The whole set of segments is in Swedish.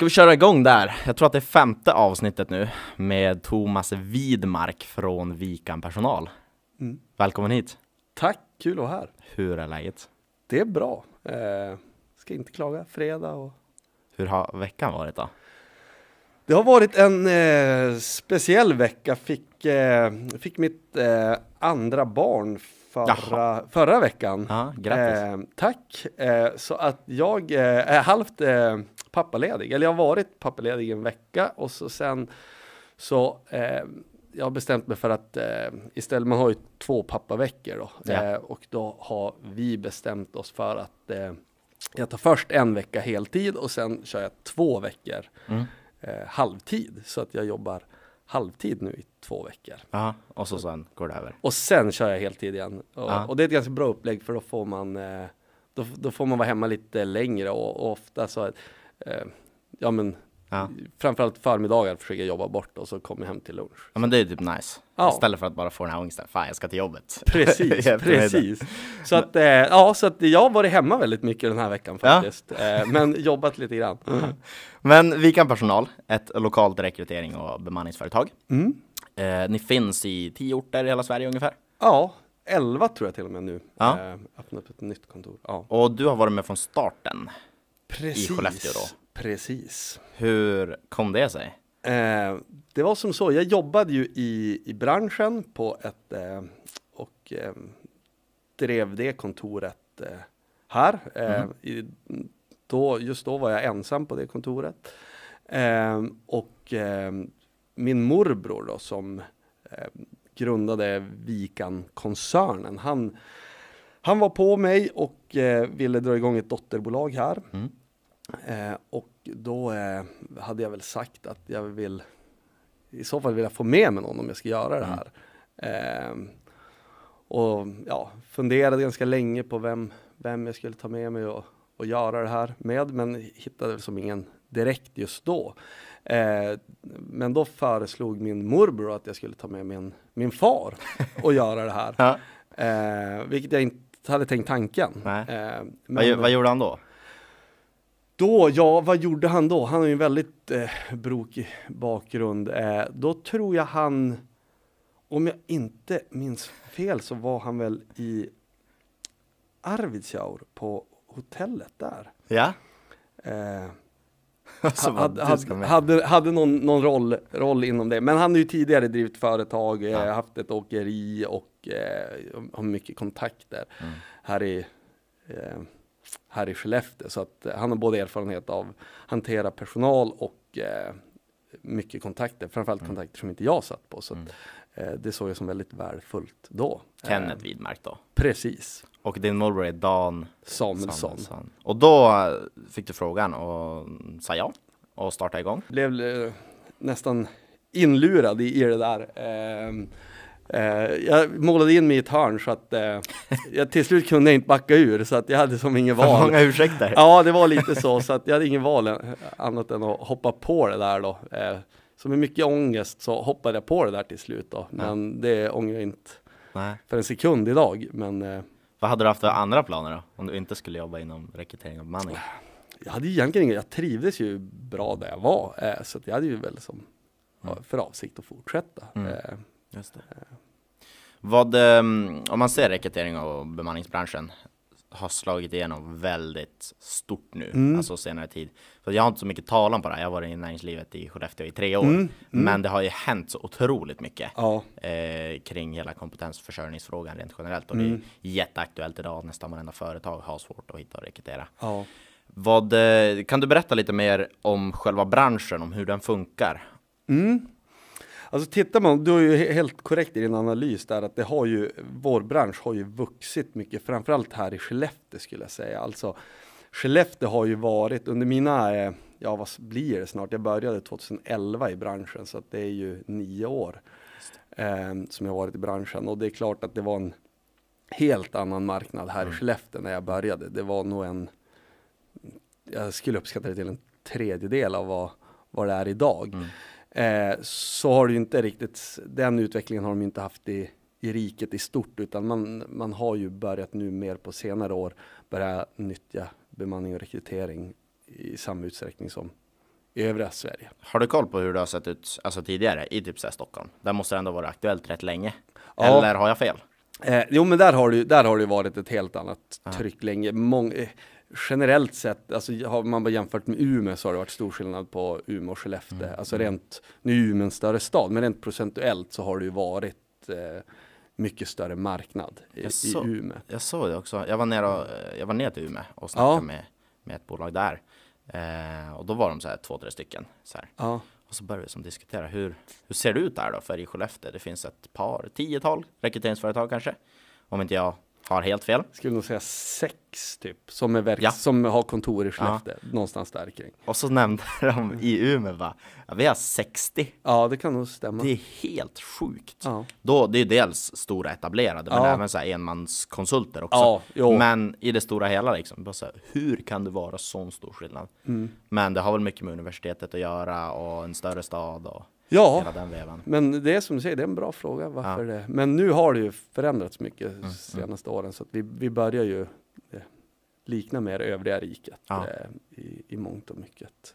ska vi köra igång där. Jag tror att det är femte avsnittet nu med Thomas Widmark från Vikan Personal. Mm. Välkommen hit. Tack, kul att vara här. Hur är läget? Det är bra. Eh, ska inte klaga. Fredag och... Hur har veckan varit då? Det har varit en eh, speciell vecka. Fick, eh, fick mitt eh, andra barn förra, förra veckan. Ja, grattis. Eh, tack. Eh, så att jag eh, är halvt eh, pappaledig. Eller jag har varit pappaledig en vecka och så sen så eh, jag har bestämt mig för att eh, istället, man har ju två pappaveckor då. Ja. Och då har vi bestämt oss för att jag tar först en vecka heltid och sen kör jag två veckor Mm. halvtid. Så att jag jobbar halvtid nu i två veckor. Ja, och så sen går det över. Och sen kör jag heltid igen. Och, och det är ett ganska bra upplägg för då får man, eh, då, då får man vara hemma lite längre och, och ofta så, eh, ja men Ja. framförallt förmiddagar försöker jag jobba bort och så kommer jag hem till lunch. ja, men det är typ nice. Ja. Istället för att bara få den här ångesten. Fan, jag ska till jobbet. Precis, I precis. Så att, eh, ja, så att jag har varit hemma väldigt mycket den här veckan Ja. faktiskt. Eh, men jobbat lite grann. Men Vikan Personal, ett lokalt rekrytering och bemanningsföretag. Mm. Eh, ni finns i tio orter i hela Sverige ungefär. Ja, 11 tror jag till och med nu. Ja. Eh, öppnat ett nytt kontor. Ja. Och du har varit med från starten. Precis. Skellefteå då? Precis. Hur kom det sig? Eh, det var som så, jag jobbade ju i, i branschen på ett eh, och eh, drev det kontoret eh, här. Eh, i, då, just då var jag ensam på det kontoret. Eh, och min morbror då som grundade Vikan-koncernen, han, han var på mig och ville dra igång ett dotterbolag här. Mm. Eh, och då eh, hade jag väl sagt att jag vill i så fall vill jag få med mig någon om jag ska göra det här. Eh, och ja, funderade ganska länge på vem, vem jag skulle ta med mig och, och göra det här med, men hittade väl som ingen direkt just då. Eh, men då föreslog min morbror att jag skulle ta med min, min far och göra det här. Ja. Eh, vilket jag inte hade tänkt tanken. Eh, Vad, gjo- vad gjorde han då? Då, ja, vad gjorde han då? Han har ju en väldigt eh, brokig bakgrund. Eh, då tror jag han, om jag inte minns fel, så var han väl i Arvidsjaur på hotellet där. Ja? Eh, vad hade, hade, hade, hade någon, någon roll, roll inom det. Men han har ju tidigare drivit företag, eh, Ja. haft ett åkeri och eh, har mycket kontakter Mm. här i eh, här i Skellefteå. Så att eh, han har både erfarenhet av hantera personal och eh, mycket kontakter, framförallt kontakter som inte jag satt på. Så att, eh, det såg jag som väldigt värdefullt då. Kenneth Eh, Widmark då. precis, Och din morbror är Dan Samuelsson. Samuelsson. Och då eh, fick du frågan och sa ja och starta igång. Blev eh, nästan inlurad i, i det där. Eh, jag målade in mig i ett hörn så att eh, jag, till slut kunde jag inte backa ur så att jag hade som ingen För val. många ursäkter. Ja, det var lite så, så att jag hade ingen val annat än att hoppa på det där då. Eh, så med mycket ångest så hoppade jag på det där till slut då. Men det ångrar jag inte Nej. för en sekund idag. Men eh, Vad hade du haft för andra planer då? Om du inte skulle jobba inom rekrytering och bemanning? jag hade egentligen inget, jag trivdes ju bra där jag var. Eh, så att jag hade ju väl som ja, för avsikt att fortsätta. Mm. Eh, Just det. Vad, ehm, om man ser rekrytering och bemanningsbranschen har slagit igenom väldigt stort nu, Mm. alltså senare tid. För jag har inte så mycket talan på det här. Jag har varit i näringslivet i Skellefteå i tre år. Mm, mm. Men det har ju hänt så otroligt mycket ja, eh, kring hela kompetensförsörjningsfrågan rent generellt. Och Mm. det är jätteaktuellt idag. Nästan varenda företag har svårt att hitta och rekrytera. ja. Vad, eh, kan du berätta lite mer om själva branschen, om hur den funkar? Mm. Alltså tittar man, du är ju he- helt korrekt i din analys där att det har ju, vår bransch har ju vuxit mycket, framförallt här i Skellefteå skulle jag säga. Alltså Skellefteå har ju varit under mina, eh, ja vad blir det snart, jag började 2011 i branschen så att det är ju nio år eh, som jag varit i branschen och det är klart att det var en helt annan marknad här i Skellefteå när jag började. Det var nog en, jag skulle uppskatta det till en tredjedel av vad, vad det är idag. Eh, så har det ju inte riktigt, den utvecklingen har de inte haft i, i riket i stort utan man, man har ju börjat nu mer på senare år börja nyttja bemanning och rekrytering i samma utsträckning som i övriga Sverige. Har du koll på hur det har sett ut alltså tidigare i typ så Stockholm? Där måste det ändå vara aktuellt rätt länge. Ja. Eller har jag fel? Eh, jo men där har det ju där har det ju varit ett helt annat Ja. tryck länge. Mång, eh, generellt sett, alltså har man bara jämfört med Umeå så har det varit stor skillnad på Umeå och Skellefteå. Mm. Alltså rent, nu är Umeå en större stad, men rent procentuellt så har det ju varit eh, mycket större marknad i, i Jaså? Umeå. Jag såg det också. Jag var nere, och, jag var ner till Umeå och snackade Ja. med, med ett bolag där. Eh, och då var de så här två, tre stycken. Så. Ja. Och så började vi som diskutera hur, hur ser det ut där då? För i Skellefteå, det finns ett par, tiotal rekryteringsföretag kanske. Om inte jag har helt fel. Skulle nog säga sex typ, som, är verk- Ja. som har kontor i Skellefteå, någonstans där kring. Och så nämnde de i Umeå va, ja, vi har 60. Ja, det kan nog stämma. Det är helt sjukt. Ja. Då, det är dels stora etablerade, men Ja. även så här enmanskonsulter också. Ja. Men i det stora hela liksom, bara så här, hur kan det vara sån stor skillnad? Mm. Men det har väl mycket med universitetet att göra och en större stad och Ja, hela den vevan. men det är som du säger, det är en bra fråga varför det. Men nu har det ju förändrats mycket Mm, senaste åren så att vi, vi börjar ju eh, likna mer övriga riket Ja. eh, i, i mångt och mycket.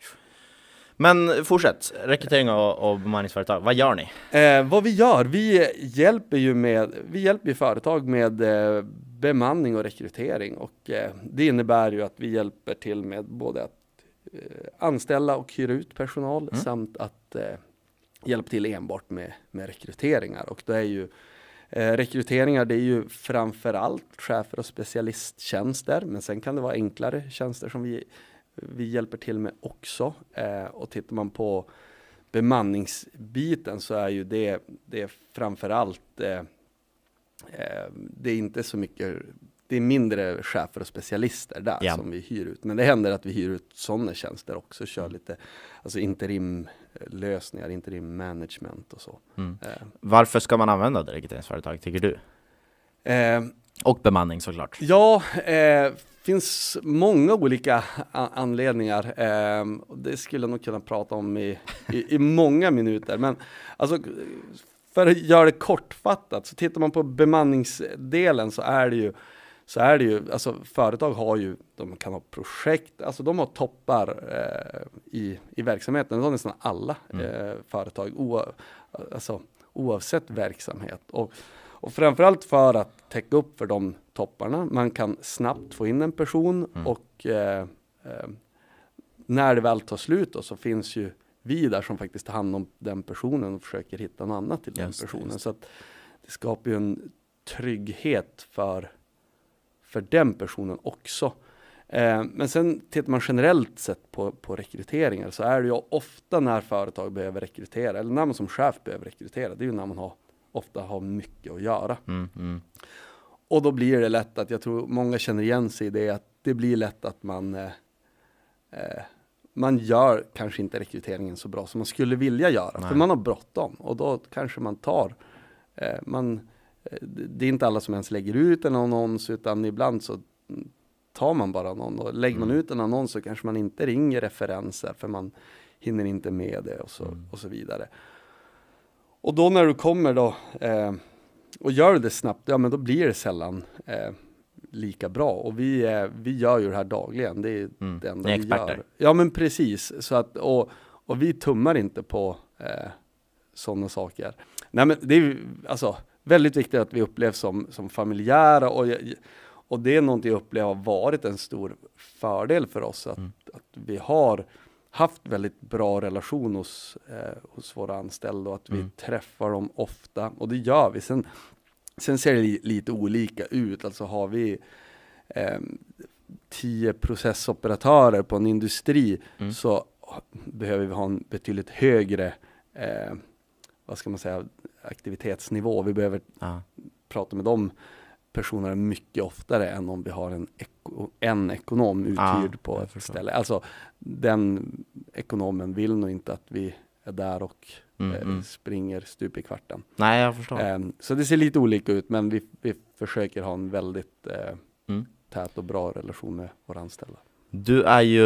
Men fortsätt, rekrytering och, och bemanningsföretag, vad gör ni? Eh, vad vi gör, vi hjälper ju med, vi hjälper företag med eh, bemanning och rekrytering och eh, det innebär ju att vi hjälper till med både att eh, anställa och hyra ut personal Mm. samt att hjälpa till enbart med, med rekryteringar och det är ju eh, rekryteringar det är ju framförallt chefer och specialisttjänster men sen kan det vara enklare tjänster som vi, vi hjälper till med också eh, och tittar man på bemanningsbiten så är ju det, det är framförallt eh, eh, det är inte så mycket det är mindre chefer och specialister där Ja. som vi hyr ut. Men det händer att vi hyr ut sådana tjänster också. Kör lite alltså interimlösningar, interim management och så. Mm. Eh, Varför ska man använda ett rekryteringsföretag, tycker du? eh, Och bemanning såklart. Ja, eh, finns många olika anledningar. Eh, det skulle jag nog kunna prata om i, i, i många minuter. Men alltså, för att göra det kortfattat, så tittar man på bemanningsdelen så är det ju så är det ju, alltså företag har ju, de kan ha projekt, alltså de har toppar eh, i, i verksamheten, det har nästan alla Mm. eh, företag, oa, alltså, oavsett verksamhet. Och, och framförallt för att täcka upp för de topparna. Man kan snabbt få in en person Mm. och eh, eh, när det väl tar slut då, så finns ju vi där som faktiskt tar hand om den personen och försöker hitta något annat till den Just det, personen. Så att det skapar ju en trygghet för, för den personen också. Eh, men sen tittar man generellt sett på, på rekryteringar så är det ju ofta när företag behöver rekrytera, eller när man som chef behöver rekrytera, det är ju när man har, ofta har mycket att göra. Mm, mm. Och då blir det lätt att, jag tror många känner igen sig i det, att det blir lätt att man eh, eh, man gör kanske inte rekryteringen så bra som man skulle vilja göra, Nej. för man har bråttom och då kanske man tar, eh, man, det är inte alla som ens lägger ut en annons, utan ibland så tar man bara någon och lägger man Mm. ut en annons så kanske man inte ringer referenser för man hinner inte med det och så, Mm. och så vidare. Och då när du kommer då eh, och gör det snabbt, ja men då blir det sällan eh, lika bra. Och vi, eh, vi gör ju det här dagligen, det är Mm. det enda Ni är vi experter. gör. Ja men precis, så att, och, och vi tummar inte på eh, sådana saker. Nej men det är ju alltså väldigt viktigt att vi upplevs som, som familjära och, och det är någonting jag upplever har varit en stor fördel för oss att, Mm. att vi har haft väldigt bra relation hos, eh, hos våra anställda och att vi Mm. träffar dem ofta och det gör vi. Sen, sen ser det li, lite olika ut, alltså har vi eh, tio processoperatörer på en industri Mm. så behöver vi ha en betydligt högre eh, vad ska man säga, aktivitetsnivå. Vi behöver Ja. prata med de personerna mycket oftare än om vi har en, eko, en ekonom uthyrd Ja, på ett förstår. ställe. Alltså den ekonomen vill nog inte att vi är där och Mm, eh, mm. springer stup i kvarten. Nej, jag förstår. Ehm, så det ser lite olika ut men vi, vi försöker ha en väldigt eh, Mm. tät och bra relation med våra anställda. Du är ju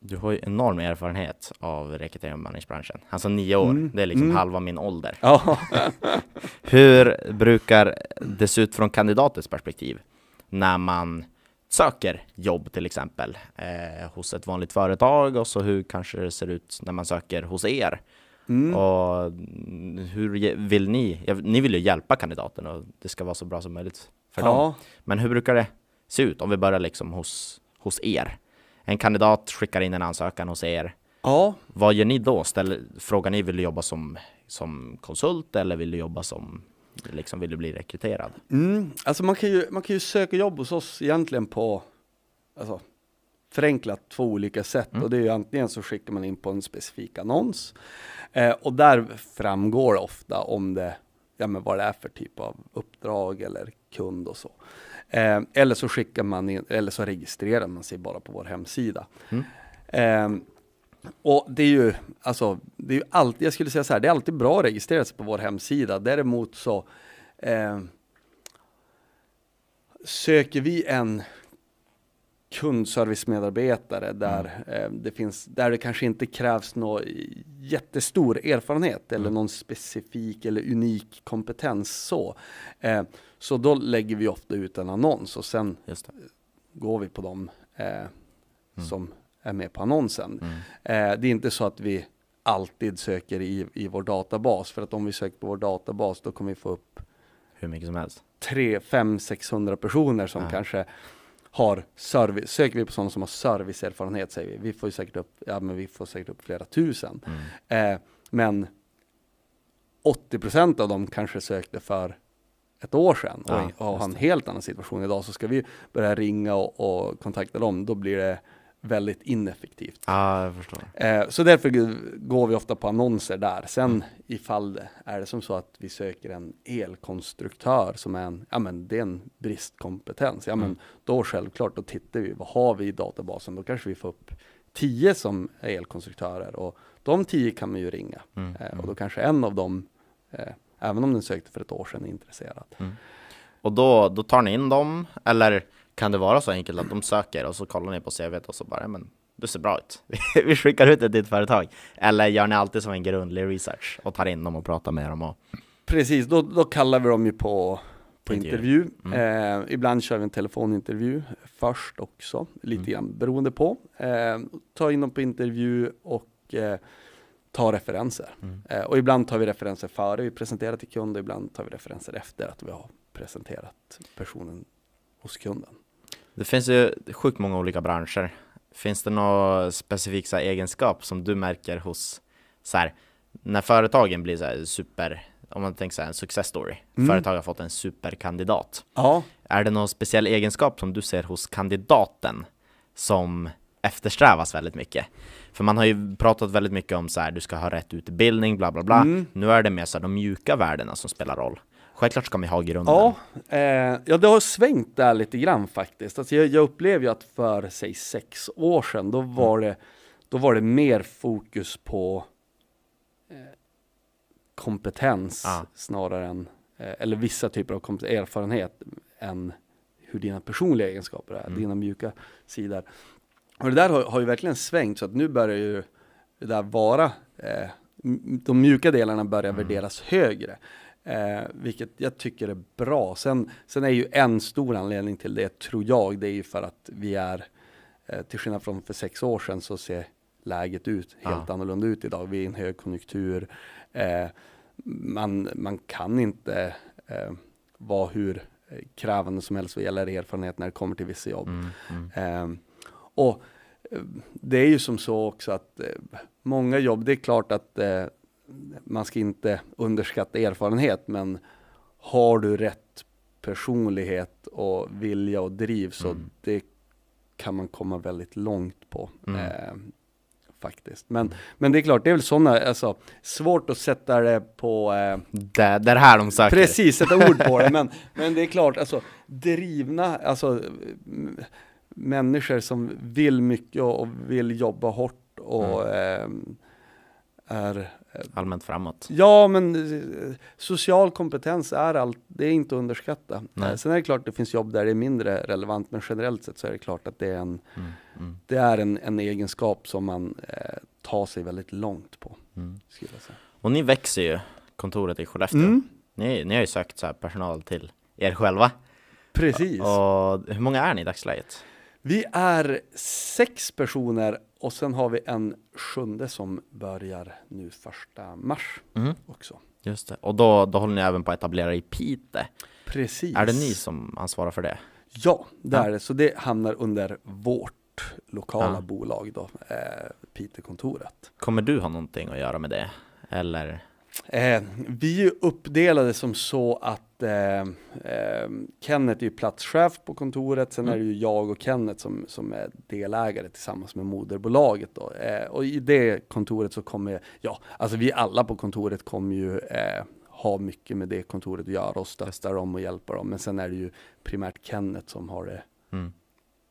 Du har ju enorm erfarenhet av rekrytering och bemanningsbranschen. Alltså nio år, Mm, det är liksom mm. halva min ålder. Ja, Hur brukar det se ut från kandidatens perspektiv när man söker jobb till exempel eh, hos ett vanligt företag och så hur kanske det ser ut när man söker hos er. Mm. Och hur vill ni? Ni vill ju hjälpa kandidaten och det ska vara så bra som möjligt för dem. ja, Men hur brukar det se ut om vi börjar liksom hos, hos er? En kandidat skickar in en ansökan hos er. ja, Vad gör ni då? Ställer, frågar ni, vill du jobba som, som konsult eller vill du jobba som, liksom vill du bli rekryterad? Mm, alltså man kan, ju, man kan ju söka jobb hos oss egentligen på alltså, förenklat två olika sätt. Mm. Och det är ju antingen så skickar man in på en specifik annons eh, och där framgår ofta om det, ja men vad det är för typ av uppdrag eller kund och så. Eh, eller så skickar man in, eller så registrerar man sig bara på vår hemsida. Mm. Eh, och det är ju, alltså, det är ju alltid, jag skulle säga så här, det är alltid bra att registrera sig på vår hemsida. Däremot så eh, söker vi en kundservicemedarbetare där, eh, det finns, där det kanske inte krävs någon jättestor erfarenhet eller någon specifik eller unik kompetens så. Eh, så då lägger vi ofta ut en annons och sen går vi på dem eh, Mm. som är med på annonsen. Mm. Eh, det är inte så att vi alltid söker i, i vår databas, för att om vi söker på vår databas då kommer vi få upp Hur mycket som helst. 3, 5, 600 personer som Ja. kanske har service, söker vi på sådana som har serviceerfarenhet säger vi, vi får ju säkert upp, ja men vi får säkert upp flera tusen. Mm. Eh, men 80% av dem kanske sökte för ett år sedan och, Ja, och har en helt annan situation idag så ska vi börja ringa och, och kontakta dem, då blir det väldigt ineffektivt. Ja, jag förstår. Eh, så därför går vi ofta på annonser där. Sen Mm. ifall det är det som så att vi söker en elkonstruktör som är en, ja men det är en bristkompetens. Ja men Mm. då självklart, då tittar vi, vad har vi i databasen? Då kanske vi får upp tio som är elkonstruktörer och de tio kan man ju ringa. Mm. Eh, och då kanske en av dem, eh, även om den sökte för ett år sedan, är intresserad. Och då, då tar ni in dem, eller kan det vara så enkelt att de söker och så kollar ni på CVt och så bara, "Ja, men du ser bra ut. Vi skickar ut det till ditt företag. Eller gör ni alltid som en grundlig research och tar in dem och pratar med dem? Och, Precis, då, då kallar vi dem ju på, på Intervju. intervju. Eh, ibland kör vi en telefonintervju först också, lite Mm. grann beroende på. Eh, ta in dem på intervju och eh, ta referenser. Mm. Eh, och ibland tar vi referenser före vi presenterar till kund och ibland tar vi referenser efter att vi har presenterat personen hos kunden. Det finns ju sjukt många olika branscher. Finns det någon specifik så här, egenskap som du märker hos, så här, när företagen blir så här, super, om man tänker så här, en success story, Mm. företag har fått en superkandidat. Ja, Är det någon speciell egenskap som du ser hos kandidaten som eftersträvas väldigt mycket? För man har ju pratat väldigt mycket om så här, du ska ha rätt utbildning, bla bla bla. Mm. Nu är det mer så här, de mjuka värdena som spelar roll. Självklart ska man ha grunden. Ja, eh, ja, det har svängt där lite grann faktiskt. Alltså jag, jag upplever ju att för, säg sex år sedan, då var, det, då var det mer fokus på eh, kompetens Ja. snarare än, eh, eller vissa typer av erfarenhet än hur dina personliga egenskaper är, Mm. dina mjuka sidor. Och det där har, har ju verkligen svängt så att nu börjar ju det där vara, eh, de mjuka delarna börjar Mm. värderas högre. Eh, vilket jag tycker är bra. Sen, sen är ju en stor anledning till det, tror jag, det är ju för att vi är, eh, till skillnad från för sex år sedan så ser läget ut helt Ja. annorlunda ut idag. Vi är i en högkonjunktur. Eh, man, man kan inte eh, vara hur eh, krävande som helst vad gäller erfarenhet när det kommer till vissa jobb. Mm, mm. Ehm, och eh, det är ju som så också att eh, många jobb, det är klart att man ska inte underskatta erfarenhet, men har du rätt personlighet och vilja och driv så Mm. det kan man komma väldigt långt på. Mm. Eh, faktiskt. Men, men det är klart, det är väl sådana, alltså svårt att sätta det på eh, Det, det är det här de söker. Precis, sätta ord på det. Men, men det är klart, alltså drivna, alltså människor som vill mycket och, och vill jobba hårt och ehm, är Allmänt framåt. Ja, men eh, social kompetens är allt, det är inte att underskatta. Nej. Eh, Sen är det klart det finns jobb där det är mindre relevant, men generellt sett så är det klart att det är en, Mm, mm, det är en, en egenskap som man eh, tar sig väldigt långt på, mm. Och ni växer ju, kontoret i Skellefteå. Mm. Ni, ni har ju sökt så personal till er själva. Precis. Och hur många är ni i dagsläget? Vi är sex personer och sen har vi en sjunde som börjar nu första mars Mm. också. Just det. Och då, då håller ni även på att etablera i Pite. Precis. Är det ni som ansvarar för det? Ja, det Ja. är det. Så det hamnar under vårt lokala Ja. bolag då, eh, Pitekontoret. Kommer du ha någonting att göra med det? Eller? Eh, vi är uppdelade som så att eh, eh, Kenneth är ju platschef på kontoret, sen Mm. är det ju jag och Kenneth som, som är delägare tillsammans med moderbolaget. Då. Eh, och i det kontoret så kommer, ja, alltså vi alla på kontoret kommer ju eh, ha mycket med det kontoret att göra och stötta dem och hjälpa dem. Men sen är det ju primärt Kenneth som har det Mm.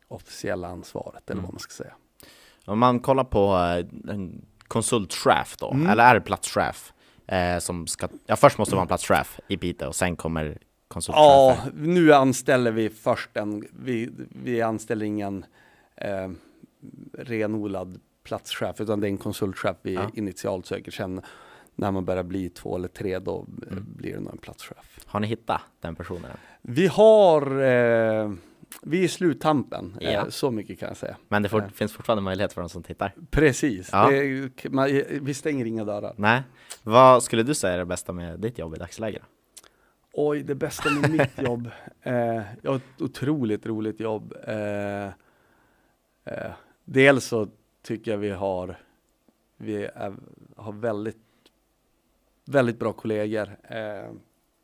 officiella ansvaret, eller Mm. vad man ska säga. Om man kollar på eh, en konsultchef då, Mm. eller är det platschef? Eh, som ska, ja först måste det vara en platschef i Piteå och sen kommer konsultchefer. Ja, nu anställer vi först en, vi, vi anställer ingen eh, renodlad platschef, utan det är en konsultchef vi Ja. initialt söker. Sen när man börjar bli två eller tre, då eh, Mm. blir det nog en platschef. Har ni hittat den personen? Vi har, eh, vi är i sluttampen, Ja. eh, så mycket kan jag säga. Men det får, Ja. finns fortfarande möjlighet för de som tittar? Precis, Ja. det, man, vi stänger inga dörrar. Nej. Vad skulle du säga är det bästa med ditt jobb i dagsläget? Oj, det bästa med mitt jobb. Eh, jag har ett otroligt roligt jobb. Eh, eh, dels så tycker jag vi har, vi är, har väldigt, väldigt bra kollegor. Eh,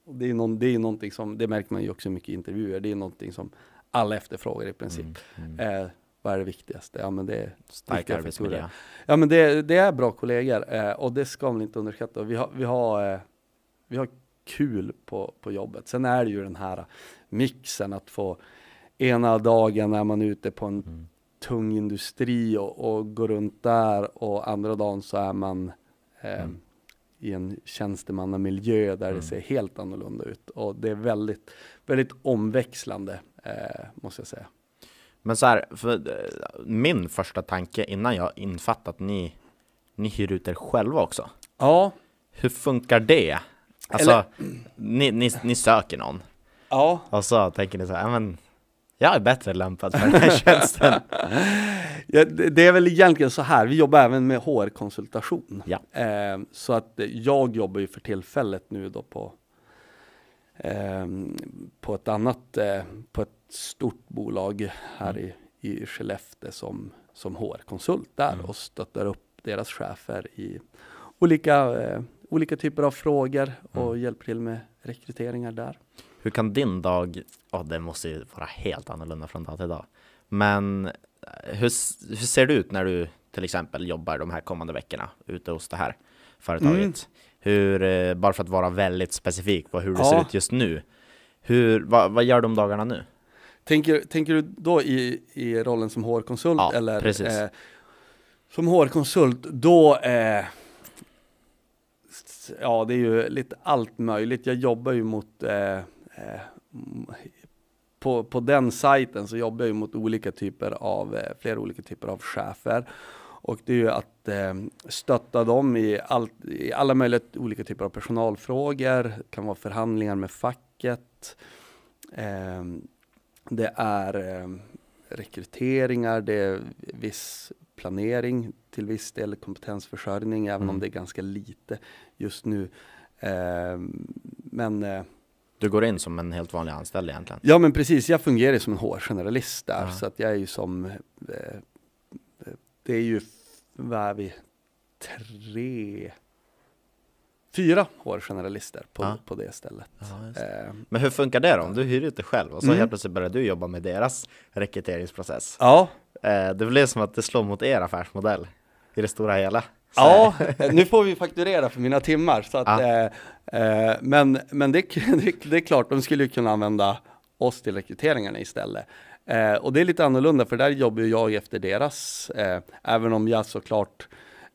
det är, någon, det är någonting som, det märker man ju också i mycket intervjuer, det är någonting som alla efterfrågar i princip. Mm, mm. Eh, vad är det viktigaste? Ja men det är Stark arbetsmiljö. Ja men det, det är bra kollegor eh, och det ska man inte underskatta. Vi har, vi har, eh, vi har kul på, på jobbet. Sen är det ju den här mixen att få ena dagen är man ute på en Mm. tung industri och, och går runt där och andra dagen så är man eh, Mm. i en tjänstemannamiljö där Mm. det ser helt annorlunda ut. Och det är väldigt, väldigt omväxlande eh, måste jag säga. Men så här, för eh, min första tanke innan jag infattat att ni, ni hyr ut er själva också. Ja, Hur funkar det? Alltså, Eller- ni, ni, ni söker någon ja. och så tänker ni så här, "Ja, men jag är bättre lämpad för den här tjänsten. Ja, det, är väl egentligen så här, vi jobbar även med HR-konsultation. Ja. Eh, så att jag jobbar ju för tillfället nu då på, eh, på ett annat, eh, på ett stort bolag här Mm. i, i Skellefteå som, som HR-konsult där Mm. och stöttar upp deras chefer i olika, eh, olika typer av frågor och Mm. hjälper till med rekryteringar där. Hur kan din dag, ja det måste ju vara helt annorlunda från dag till dag. Men eh, hur, hur ser det ut när du till exempel jobbar de här kommande veckorna ute hos det här företaget? Hur, eh, bara för att vara väldigt specifik på hur det Ja. ser ut just nu. Hur, vad, vad gör de dagarna nu? Tänker, tänker du då i, i rollen som HR-konsult? Ja, eller, precis. Eh, som HR-konsult, då eh, Ja, det är ju lite allt möjligt. Jag jobbar ju mot eh, eh, på, på den sajten så jobbar jag ju mot olika typer av, eh, flera olika typer av chefer. Och det är ju att eh, stötta dem i, allt, i alla möjliga olika typer av personalfrågor. Det kan vara förhandlingar med facket. Eh, det är eh, rekryteringar, det är viss planering till viss del, kompetensförsörjning, även Mm. om det är ganska lite just nu. Eh, men Du går in som en helt vanlig anställd egentligen. Ja men precis, jag fungerar som en HR-generalist där, Ja. så att jag är ju som, eh, det är ju, vad är vi, tre, fyra HR-generalister på, Ja. på det stället. Eh, Men hur funkar det då? Om du hyr ut dig själv och så Mm. helt plötsligt börjar du jobba med deras rekryteringsprocess. ja, Eh, det blir som att det slår mot er affärsmodell i det stora hela. Så ja, nu får vi fakturera för mina timmar, så att, Ja. eh, eh, men, men det, det, det är klart, de skulle ju kunna använda oss till rekryteringarna istället. Eh, och det är lite annorlunda, för där jobbar jag efter deras, eh, även om jag såklart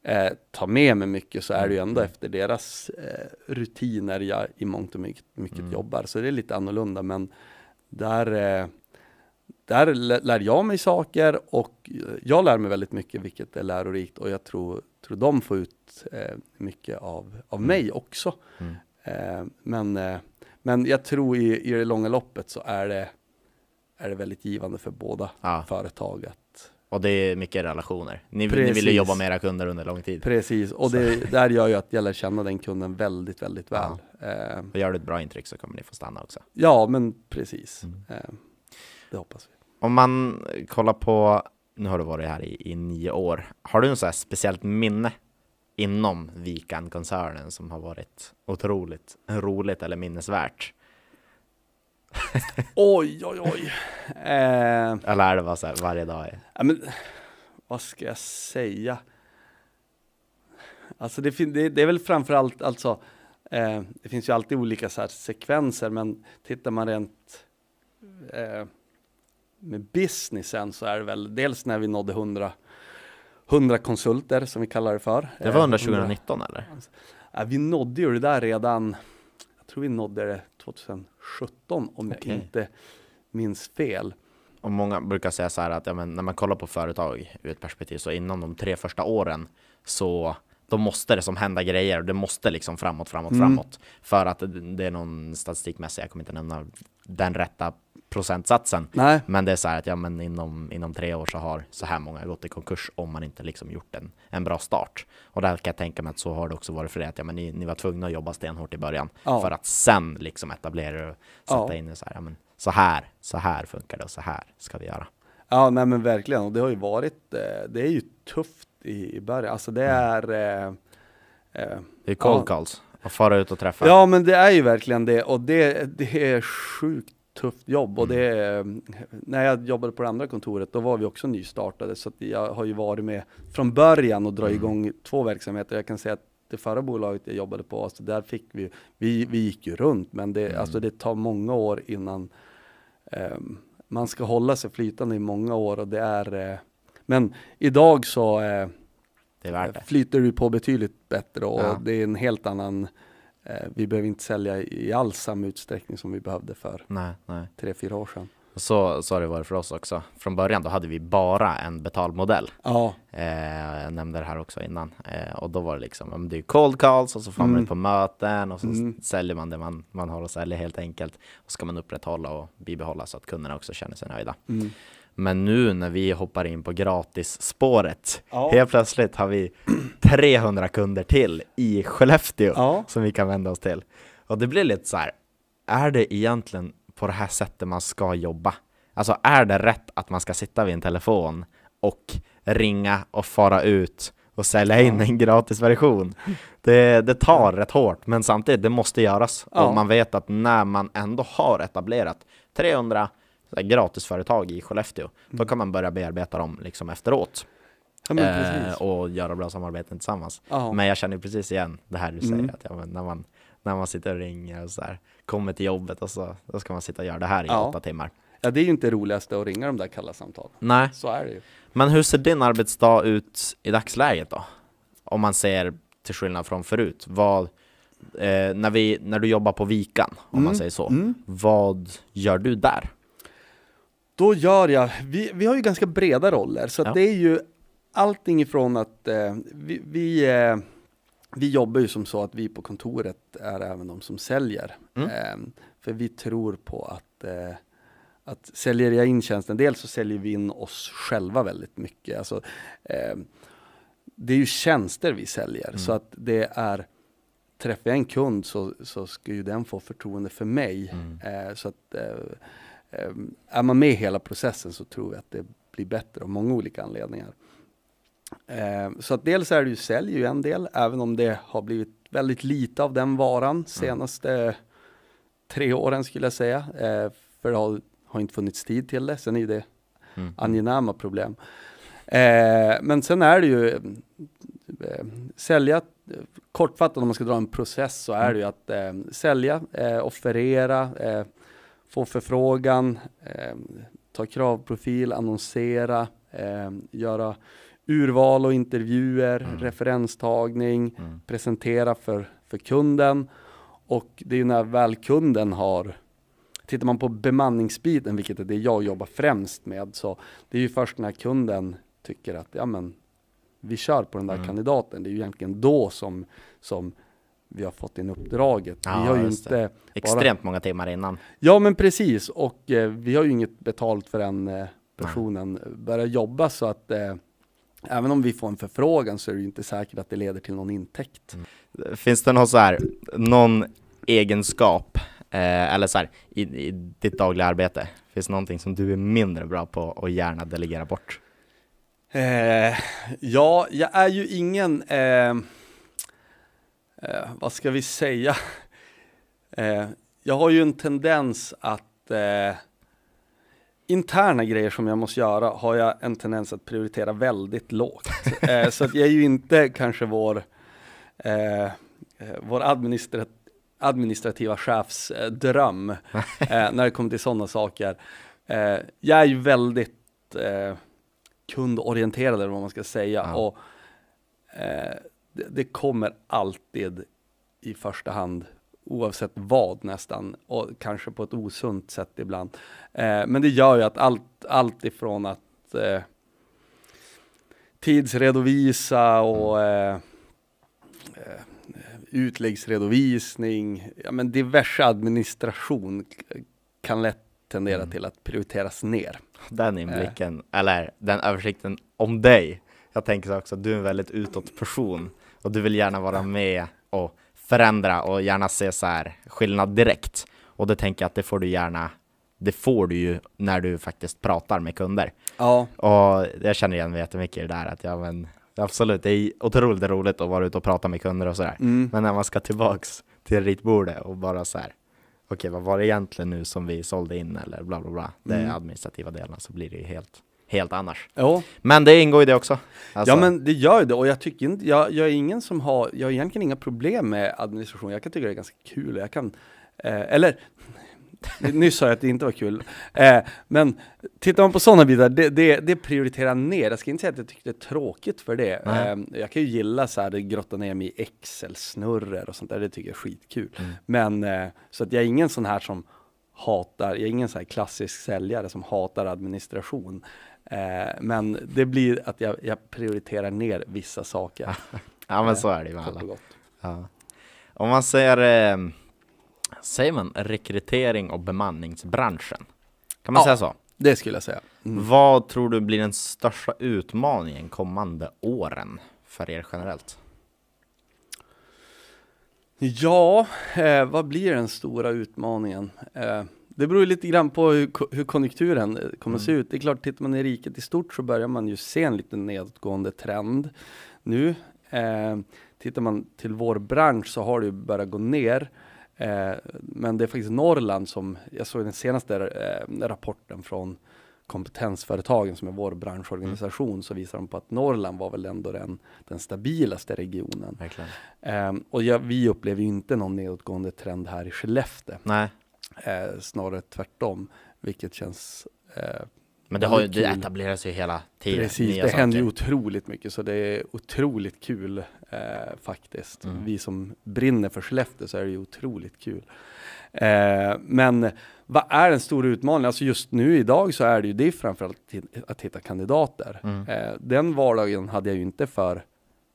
eh, tar med mig mycket så är det ju ändå Mm. efter deras eh, rutiner jag i mångt och mycket, mycket Mm. jobbar. Så det är lite annorlunda, men där, eh, där lä- lär jag mig saker och eh, jag lär mig väldigt mycket, vilket är lärorikt och jag tror, tror de får ut mycket av, av Mm. mig också. Mm. Men, men jag tror i, i det långa loppet så är det är det väldigt givande för båda Ja, företag att och det är mycket relationer. Ni, ni vill ju jobba med era kunder under lång tid. Precis, och det där gör ju att jag lär känna den kunden väldigt, väldigt väl. Eh, Och gör du ett bra intryck så kommer ni få stanna också. ja, men precis. Mm. Eh, det hoppas vi. Om man kollar på, nu har du varit här i, i nio år, har du något så speciellt minne inom Vikan-koncernen som har varit otroligt roligt eller minnesvärt? Oj, oj, oj. Eh, Eller är det bara så här varje dag? ja, men, vad ska jag säga? Alltså det, det, det är väl framförallt, alltså, eh, det finns ju alltid olika så här sekvenser, men tittar man rent eh, med businessen så är det väl dels när vi nådde 100, 100 konsulter som vi kallar det för. Det var under Eh, 100 2019 eller? Ja, vi nådde ju det där redan, jag tror vi nådde det 2017 om jag Okej. inte minns fel. Och många brukar säga så här att ja, när man kollar på företag ur ett perspektiv så inom de tre första åren så då måste det som hända grejer och det måste liksom framåt, framåt, Mm. framåt. För att det, det är någon statistikmässig, jag kommer inte nämna den rätta procentsatsen. Nej, Men det är så här att ja, men inom, inom tre år så har så här många gått i konkurs om man inte liksom gjort en, en bra start. Och där kan jag tänka mig att så har det också varit för er, att ja, men ni, ni var tvungna att jobba stenhårt i början Ja. för att sen liksom etablera er och sätta Ja. in det så här, ja, men så här, så här funkar det och så här ska vi göra. ja nej men verkligen, och det har ju varit, eh, det är ju tufft i, i början, alltså det är eh, eh, Det är cold Ja. calls, att fara ut och träffa. Ja men det är ju verkligen det och det, det är sjukt tufft jobb och Mm. det är, när jag jobbade på det andra kontoret då var vi också nystartade så att jag har ju varit med från början och dra Mm. igång två verksamheter. Jag kan säga att det förra bolaget jag jobbade på, alltså där fick vi, vi, vi gick ju runt men det, Mm. alltså det tar många år innan ehm, man ska hålla sig flytande i många år och det är eh, men idag så eh, Det det. flyter du på betydligt bättre och Ja. det är en helt annan vi behöver inte sälja i alls samma utsträckning som vi behövde för Nej, nej. tre, fyra år sedan. Så, så har det varit för oss också. Från början då hade vi bara en betalmodell. Ja, Eh, jag nämnde det här också innan. Eh, och då var det liksom, det är cold calls och så får man Mm. ut på möten och så Mm. säljer man det man, man har att sälja helt enkelt. Och ska man upprätthålla och bibehålla så att kunderna också känner sig nöjda. mm. Men nu när vi hoppar in på gratisspåret, Ja. helt plötsligt har vi 300 kunder till i Skellefteå ja. som vi kan vända oss till. Och det blir lite så här, är det egentligen på det här sättet man ska jobba? Alltså är det rätt att man ska sitta vid en telefon och ringa och fara ut och sälja in Ja. en gratisversion? Det, det tar rätt hårt, men samtidigt, det måste göras. Ja. Och man vet att när man ändå har etablerat 300 så här gratisföretag i Skellefteå, då kan man börja bearbeta dem liksom efteråt ja eh, och göra bra samarbeten tillsammans. Ja. Men jag känner precis igen det här du säger, Mm. att ja, när, man, när man sitter och ringer och så här, kommer till jobbet och så då ska man sitta och göra det här i Ja. åtta timmar. ja, det är ju inte det roligaste att ringa de där kalla samtalen. Nej, Så är det ju. men hur ser din arbetsdag ut i dagsläget då? Om man ser till skillnad från förut, vad, eh, när, vi, när du jobbar på Vikan, om man Mm, säger så, Mm. vad gör du där? Då gör jag, vi, vi har ju ganska breda roller, så Ja. det är ju allting ifrån att eh, vi, vi, eh, vi jobbar ju som så att vi på kontoret är även de som säljer. Mm. Eh, för vi tror på att, eh, att säljer jag in tjänsten, dels så säljer vi in oss själva väldigt mycket. Alltså, eh, det är ju tjänster vi säljer, Mm. så att det är Träffar jag en kund så, så ska ju den få förtroende för mig. Mm. Eh, så att eh, är man med i hela processen så tror jag att det blir bättre av många olika anledningar. Eh, så att dels är det ju sälj ju en del, även om det har blivit väldigt lite av den varan senaste tre åren skulle jag säga. Eh, för det har, har inte funnits tid till det. Sen är det Mm. angenäma problem. Men sen är det ju sälja, kortfattat om man ska dra en process så är det ju att sälja, eh, offerera, eh, få förfrågan, eh, ta kravprofil, annonsera, eh, göra urval och intervjuer, Mm. referenstagning, Mm. presentera för, för kunden och det är ju när väl kunden har Tittar man på bemanningsbiten, vilket är det jag jobbar främst med, så det är ju först när kunden tycker att ja men vi kör på den där Mm. kandidaten. Det är ju egentligen då som, som vi har fått in uppdraget. Ja, vi har ju inte Extremt många timmar innan. Ja, men precis. Och eh, vi har ju inget betalt förrän eh, personen börjar jobba så att eh, även om vi får en förfrågan så är det ju inte säkert att det leder till någon intäkt. Finns det någon så här, någon egenskap, eh, eller så här, i, i ditt dagliga arbete? Finns det någonting som du är mindre bra på och gärna delegera bort? Eh, ja, jag är ju ingen, eh, eh, vad ska vi säga? Eh, jag har ju en tendens att eh, interna grejer som jag måste göra har jag en tendens att prioritera väldigt lågt. Eh, så att jag är ju inte kanske vår, eh, eh, vår administrat administrativa chefs dröm när det kommer till sådana saker. Jag är ju väldigt kundorienterad eller vad man ska säga. Ja. Och det, det kommer alltid i första hand oavsett vad nästan och kanske på ett osunt sätt ibland. Eh, men det gör ju att allt, allt ifrån att eh, tidsredovisa och eh, eh, utläggsredovisning, ja, men diverse administration kan lätt tendera Mm. till att prioriteras ner. Den inblicken, eller den översikten om dig. Jag tänker så också att du är en väldigt utåt person och du vill gärna vara med och förändra och gärna se så här skillnad direkt. Och det tänker jag att det får du gärna, det får du ju när du faktiskt pratar med kunder. Ja, Och jag känner igen mig jättemycket i det där att ja men absolut, det är otroligt roligt att vara ute och prata med kunder och sådär. mm. Men när man ska tillbaks till ritbordet och bara så här. Okej, vad var det egentligen nu som vi sålde in eller bla bla bla. Det Mm. är administrativa delen så blir det ju helt, helt annars. ja. Men det ingår ju det också. Alltså, ja men det gör det och jag tycker inte, jag, jag är ingen som har, jag har egentligen inga problem med administration. Jag kan tycka det är ganska kul och jag kan, eh, eller Nyss sa jag att det inte var kul. Eh, men tittar man på sådana bitar, det, det, det prioriterar ner. Jag ska inte säga att jag tycker det är tråkigt för det. Eh, jag kan ju gilla så här, grotta ner mig i Excel-snurror och sånt där. Det tycker jag är skitkul. Mm. Men eh, så att jag är ingen sån här som hatar, jag är ingen sån här klassisk säljare som hatar administration. Eh, men det blir att jag, jag prioriterar ner vissa saker. Ja men så är det ju med kort alla. Ja. Om man säger, eh, säger man rekrytering och bemanningsbranschen? Kan man Ja. säga så? Det skulle jag säga. Mm. Vad tror du blir den största utmaningen kommande åren för er generellt? Ja, eh, vad blir den stora utmaningen? Eh, det beror lite grann på hur, hur konjunkturen eh, kommer att se ut. Det är klart, tittar man i riket i stort så börjar man ju se en liten nedåtgående trend nu. Eh, tittar man till vår bransch så har det ju börjat gå ner. Eh, men det är faktiskt Norrland som, jag såg den senaste eh, rapporten från kompetensföretagen som är vår branschorganisation så visar de på att Norrland var väl ändå den, den stabilaste regionen. Ehm, och ja, vi upplever ju inte någon nedåtgående trend här i Skellefteå. Nej, Eh, snarare tvärtom, vilket känns eh, men det, har ju, det kul. etablerar sig hela tiden. precis. Det händer ju saker. otroligt mycket, så det är otroligt kul eh, faktiskt. Mm. Vi som brinner för Skellefteå så är det ju otroligt kul. Eh, men vad är den stora utmaningen? Alltså just nu idag så är det ju det framförallt att hitta kandidater. Mm. Eh, den vardagen hade jag ju inte för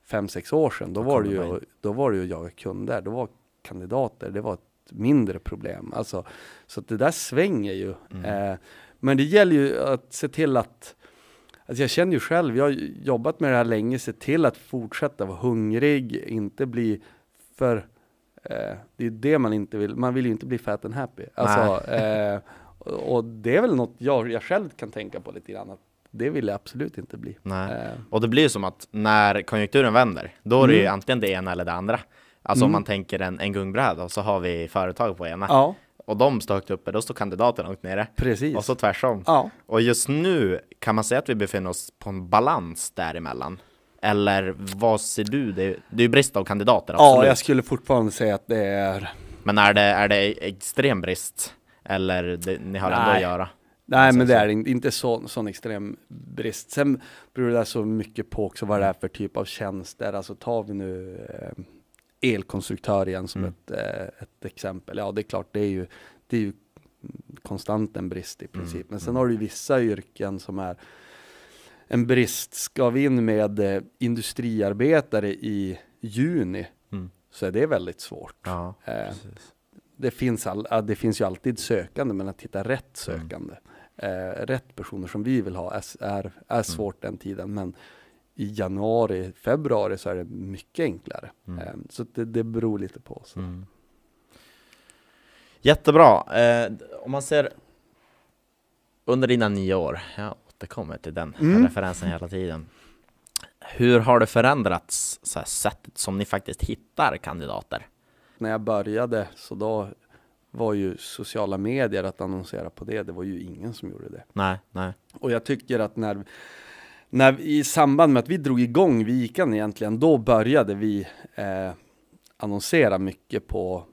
fem, sex år sedan. Då var, det ju, då var det ju jaga kunder. Då var kandidater, det var ett mindre problem. Alltså, så att det där svänger ju. Mm. Eh, men det gäller ju att se till att Alltså jag känner ju själv, jag har ju jobbat med det här länge, se till att fortsätta vara hungrig, inte bli för eh, det är det man inte vill, man vill ju inte bli fat and happy. Alltså, eh, och och det är väl något jag, jag själv kan tänka på lite grann, det vill jag absolut inte bli. Nej. Eh, Och det blir ju som att när konjunkturen vänder, då är det ju Mm. antingen det ena eller det andra. Alltså om Mm. man tänker en, en gungbräda och så har vi företag på ena ja, och de står högt uppe, då står kandidaten långt nere. precis. Och så tvärsom. ja. Och just nu, kan man säga att vi befinner oss på en balans däremellan? Eller vad ser du? Det är, det är ju brist av kandidater, ja, absolut. jag skulle fortfarande säga att det är Men är det, är det extrem brist? Eller det, ni har ändå att Nej. göra? Nej Så- men det är inte, så, sån extrem brist. Sen beror det så mycket på också vad det är för typ av tjänster. Alltså tar vi nu eh, elkonstruktör igen som Mm. ett, eh, ett exempel. Ja det är klart det är ju, det är ju konstant en brist i princip. Mm, Men sen mm. har du vissa yrken som är en brist. Ska vi in med eh, industriarbetare i juni Mm. så är det väldigt svårt. Ja, Eh, det, finns all, det finns ju alltid sökande, men att hitta rätt Mm. sökande, eh, rätt personer som vi vill ha är, är, Mm. är svårt den tiden. Men i januari, februari så är det mycket enklare. Mm. Eh, så det, det beror lite på oss. Mm. Jättebra. Eh, om man ser under dina nio år, jag återkommer till den Mm. referensen hela tiden. Hur har det förändrats, så här, sättet som ni faktiskt hittar kandidater? När jag började så då var ju sociala medier att annonsera på det, det var ju ingen som gjorde det. Nej, nej. Och jag tycker att när, när i samband med att vi drog igång Vikan egentligen, då började vi eh, annonsera mycket på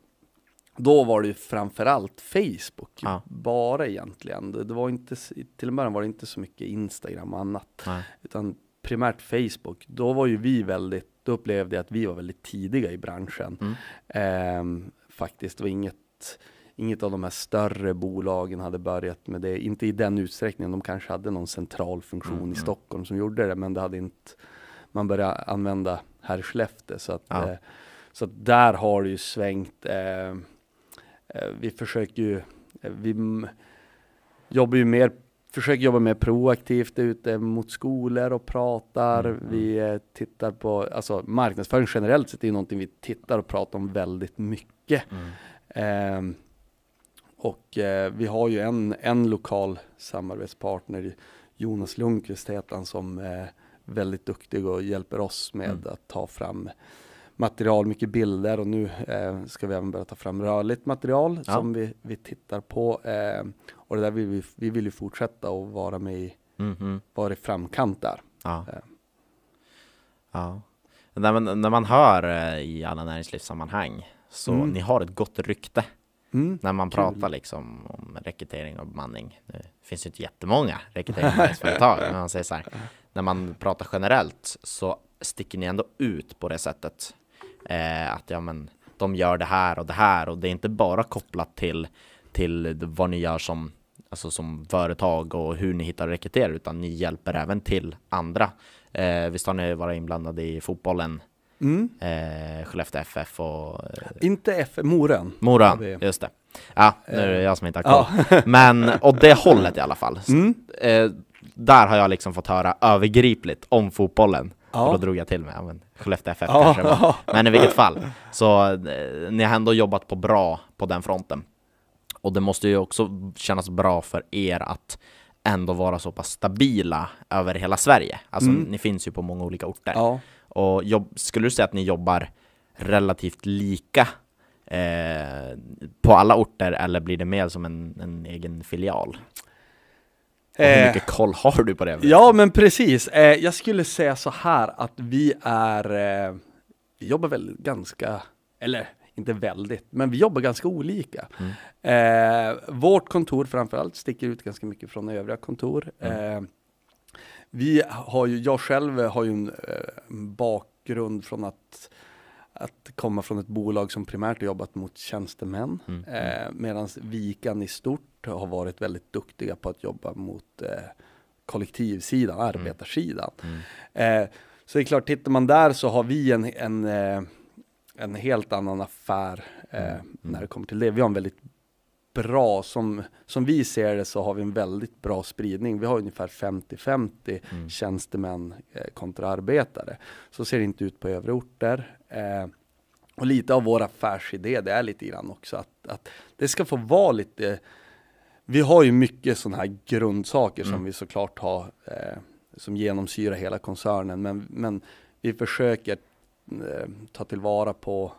då var det ju framförallt Facebook, Ja. bara egentligen. Det, det var inte, till en början var det inte så mycket Instagram och annat, nej. utan primärt Facebook. Då var ju vi väldigt, då upplevde jag att vi var väldigt tidiga i branschen. Mm. Ehm, faktiskt, det var inget, inget av de här större bolagen hade börjat med det, inte i den utsträckningen. De kanske hade någon central funktion Mm, i mm. Stockholm som gjorde det, men det hade inte man började använda här i Skellefteå. Så att, Ja. eh, så att där har det ju svängt. Eh, eh, vi försöker ju, eh, vi jobbar ju mer försöker jobba mer proaktivt ute mot skolor och pratar. Mm, mm. Vi eh, tittar på, alltså marknadsföring generellt sett är ju någonting vi tittar och pratar om väldigt mycket. Mm. Ehm, och eh, vi har ju en, en lokal samarbetspartner, Jonas Lundqvist heter han, som är väldigt duktig och hjälper oss med Mm. att ta fram material, mycket bilder och nu eh, ska vi även börja ta fram rörligt material Ja. som vi, vi tittar på. Eh, och det där vill vi, vi vill ju fortsätta och vara med i, Mm, mm. vara i framkant där. Ja. Eh. ja. När, man, när man hör eh, i alla näringslivssammanhang så Mm. ni har ett gott rykte Mm. när man Kul. pratar liksom om rekrytering och bemanning. Det finns ju inte jättemånga rekryteringsföretag, men man säger så här. När man pratar generellt så sticker ni ändå ut på det sättet. Eh, att ja, men de gör det här och det här och det är inte bara kopplat till, till vad ni gör som, alltså som företag och hur ni hittar och rekryterar utan ni hjälper även till andra. Eh, visst har ni varit inblandade i fotbollen, Mm. eh, Skellefteå FF och eh, Inte F, Moren. Mora, har vi. just det. Ja, nu är det jag som inte har Ja. koll. Men åt det hållet i alla fall. Så, Mm. eh, där har jag liksom fått höra övergripligt om fotbollen. Ja. Och då drog jag till med, ja, men Skellefteå FF Ja. kanske var. Men i vilket fall, så eh, ni har ändå jobbat på bra på den fronten. Och det måste ju också kännas bra för er att ändå vara så pass stabila över hela Sverige. Alltså Mm. ni finns ju på många olika orter. Ja. Och jobb, skulle du säga att ni jobbar relativt lika eh, på alla orter eller blir det mer som en, en egen filial? Och hur Eh, mycket koll har du på det? Ja, men precis. Eh, jag skulle säga så här att vi är, eh, vi jobbar väl ganska, eller inte väldigt, men vi jobbar ganska olika. Mm. Vårt kontor framförallt sticker ut ganska mycket från övriga kontor. Mm. Vi har ju, jag själv har ju en eh, bakgrund från att att komma från ett bolag som primärt har jobbat mot tjänstemän. Mm. Eh, Medan Vikan i stort har varit väldigt duktiga på att jobba mot eh, kollektivsidan, arbetarsidan. Mm. Eh, så det är klart, tittar man där så har vi en, en, eh, en helt annan affär eh, Mm. när det kommer till det. Vi har en väldigt bra, som, som vi ser det så har vi en väldigt bra spridning. Vi har ungefär 50-50 Mm. tjänstemän eh, kontra arbetare. Så ser det inte ut på övriga orter. Eh, och lite av vår affärsidé, det är lite grann också att, att det ska få vara lite vi har ju mycket sådana här grundsaker som Mm. vi såklart har eh, som genomsyrar hela koncernen men, men vi försöker eh, ta tillvara på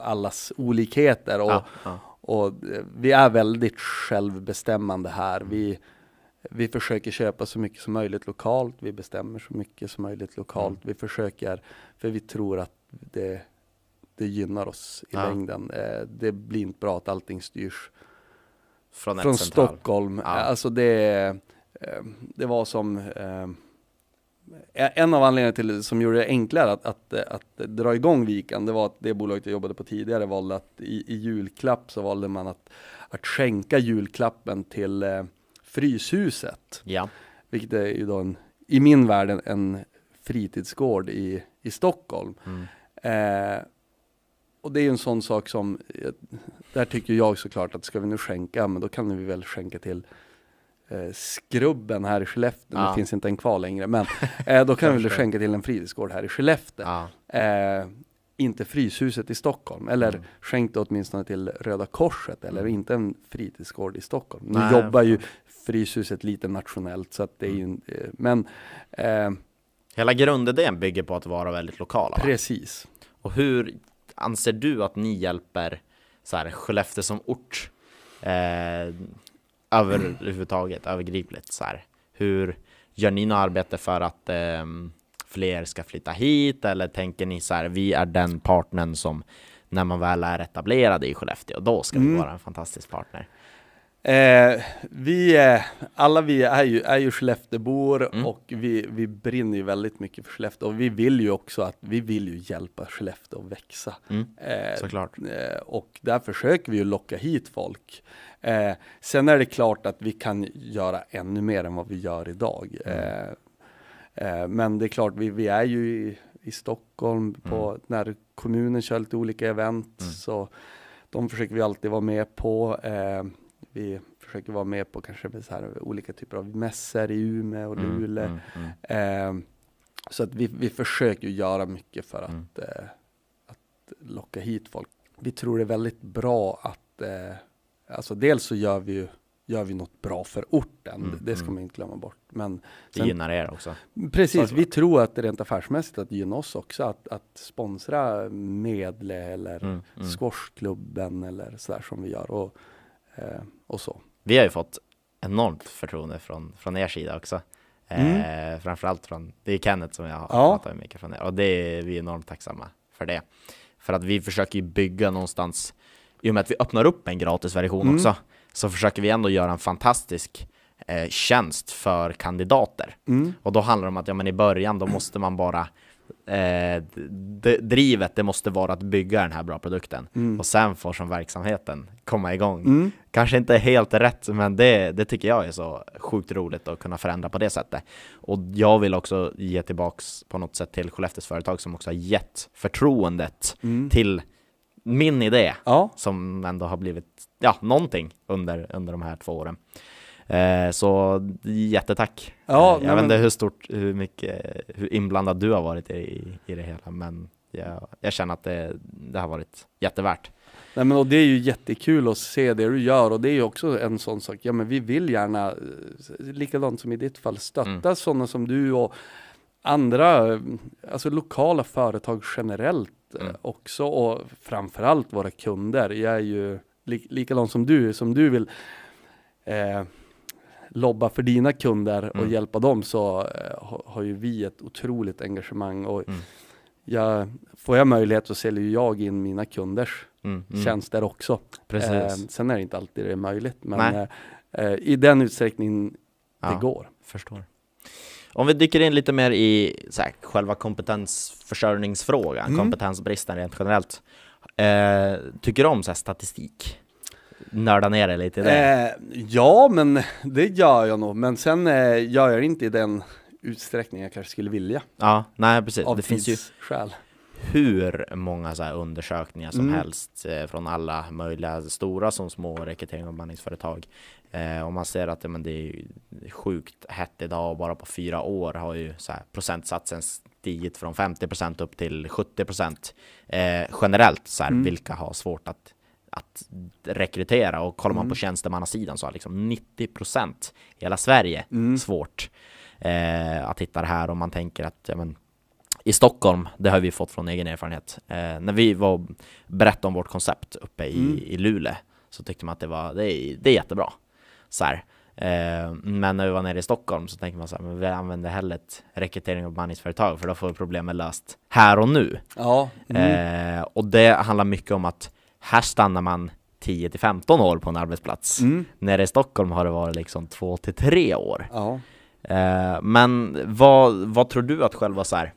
allas olikheter och, Ja, ja. och eh, vi är väldigt självbestämmande här. Vi, vi försöker köpa så mycket som möjligt lokalt. Vi bestämmer så mycket som möjligt lokalt. Vi försöker, för vi tror att det, det gynnar oss i Ja. längden. Eh, det blir inte bra att allting styrs Från, från. Stockholm. Alltså det, eh, det var som eh, en av anledningarna till som gjorde det enklare att, att, att dra igång Vikan, det var att det bolaget jag jobbade på tidigare valde att i, i julklapp så valde man att, att skänka julklappen till eh, Fryshuset. Ja. Vilket är ju då en, i min värld en, en fritidsgård i, i Stockholm. Mm. Eh, och det är ju en sån sak som, eh, där tycker jag såklart att ska vi nu skänka, men då kan vi väl skänka till eh, Skrubben här i Skellefteå, Ja. det finns inte en kvar längre, men eh, då kan vi väl skänka till en fritidsgård här i Skellefteå. Ja, Eh, inte Fryshuset i Stockholm, eller Mm. skänk det åtminstone till Röda Korset, eller Mm. inte en fritidsgård i Stockholm. Nu Nej, jobbar ju. Fryshuset lite nationellt, så att det är ju, Mm. eh, men eh, Hela grundidén bygger på att vara väldigt lokala va? precis. Och hur anser du att ni hjälper så här, Skellefteå som ort eh, överhuvudtaget, övergripligt så här. Hur gör ni något arbete för att ehm, fler ska flytta hit eller tänker ni så här, vi är den partnern som när man väl är etablerad i Skellefteå, då ska vi Mm. vara en fantastisk partner. Eh, vi, eh, alla vi är ju, är ju Skelleftebor Mm. och vi, vi brinner ju väldigt mycket för Skellefteå och vi vill ju också att vi vill ju hjälpa Skellefteå att växa. Mm, Eh, såklart. Eh, och där försöker vi ju locka hit folk. Eh, sen är det klart att vi kan göra ännu mer än vad vi gör idag. Mm. Eh, eh, men det är klart, vi, vi är ju i, i Stockholm på, när kommunen kör lite olika event. Mm. Så de försöker vi alltid vara med på. Eh, vi försöker vara med på kanske så här olika typer av mässor i Umeå och Mm, Luleå. mm, mm. Eh, så att vi, vi försöker göra mycket för att, Mm. eh, att locka hit folk. Vi tror det är väldigt bra att, alltså dels så gör vi ju gör vi något bra för orten, Mm, det ska mm. man inte glömma bort. Men Det sen, gynnar er också. precis, vi tror att det rent affärsmässigt att det gynnar oss också att, att sponsra Medle eller Mm, mm. squashklubben eller sådär som vi gör och, eh, och så. Vi har ju fått enormt förtroende från, från er sida också. Eh, framförallt från, det är Kenneth som jag har Mm. Ja. pratat mycket från er och det är vi enormt tacksamma för det. För att vi försöker ju bygga någonstans, i och med att vi öppnar upp en gratisversion Mm. också, så försöker vi ändå göra en fantastisk eh, tjänst för kandidater. Mm. Och då handlar det om att ja, men i början då måste man bara eh, drivet, det måste vara att bygga den här bra produkten. Mm. Och sen får som verksamheten komma igång. Mm. Kanske inte helt rätt, men det, det tycker jag är så sjukt roligt att kunna förändra på det sättet. Och jag vill också ge tillbaks på något sätt till Skellefteås företag som också har gett förtroendet Mm. till min idé Ja, som ändå har blivit, ja, någonting under, under de här två åren. Eh, så jättetack! Ja, eh, jag vet inte men- hur stort, hur mycket, hur inblandad du har varit i, i det hela, men jag, jag känner att det, det har varit jättevärt. Nej, men och det är ju jättekul att se det du gör och det är ju också en sån sak, ja men vi vill gärna, eh, likadant som i ditt fall, stötta Mm. sådana som du och andra, eh, alltså lokala företag generellt Mm. också och framförallt våra kunder. Jag är ju li, likadant som du, som du vill eh, lobba för dina kunder och Mm. hjälpa dem så eh, har, ju vi ett otroligt engagemang och Mm. jag, får jag möjlighet så säljer jag in mina kunders Mm, mm, tjänster också. Precis. Eh, sen är det inte alltid det är möjligt, men eh, eh, i den utsträckning det Ja. går. Förstår. Om vi dyker in lite mer i här, själva kompetensförsörjningsfrågan, Mm. kompetensbristen rent generellt. Eh, tycker du om så här, statistik? Nörda ner dig lite i det? Eh, ja, men det gör jag nog, men sen eh, gör jag det inte i den utsträckning jag kanske skulle vilja. ja, nej precis. Av Det finns ju tidsskäl. hur många så undersökningar som Mm. helst eh, från alla möjliga stora som små rekrytering och bemanningsföretag. Eh, och man ser att men det är ju sjukt hett idag och bara på fyra år har ju så här, procentsatsen stigit från 50% upp till 70% eh, generellt så här, Mm. vilka har svårt att att rekrytera och kollar man Mm. på tjänstemannasidan så har liksom 90% i hela Sverige Mm. svårt eh, att hitta det här och man tänker att ja, men, i Stockholm, det har vi fått från egen erfarenhet, eh, när vi var berättade om vårt koncept uppe i, Mm. i Luleå så tyckte man att det var, det är, det är jättebra. Så här. Eh, men när vi var nere i Stockholm så tänkte man så här, men vi använder hellre ett rekrytering och bemanningsföretag för då får vi problemet löst här och nu. Ja, mm. Eh, och det handlar mycket om att här stannar man 10 till 15 år på en arbetsplats. Mm. Nere i Stockholm har det varit liksom 2 till 3 år. ja. Eh, men vad, vad tror du att själva så här,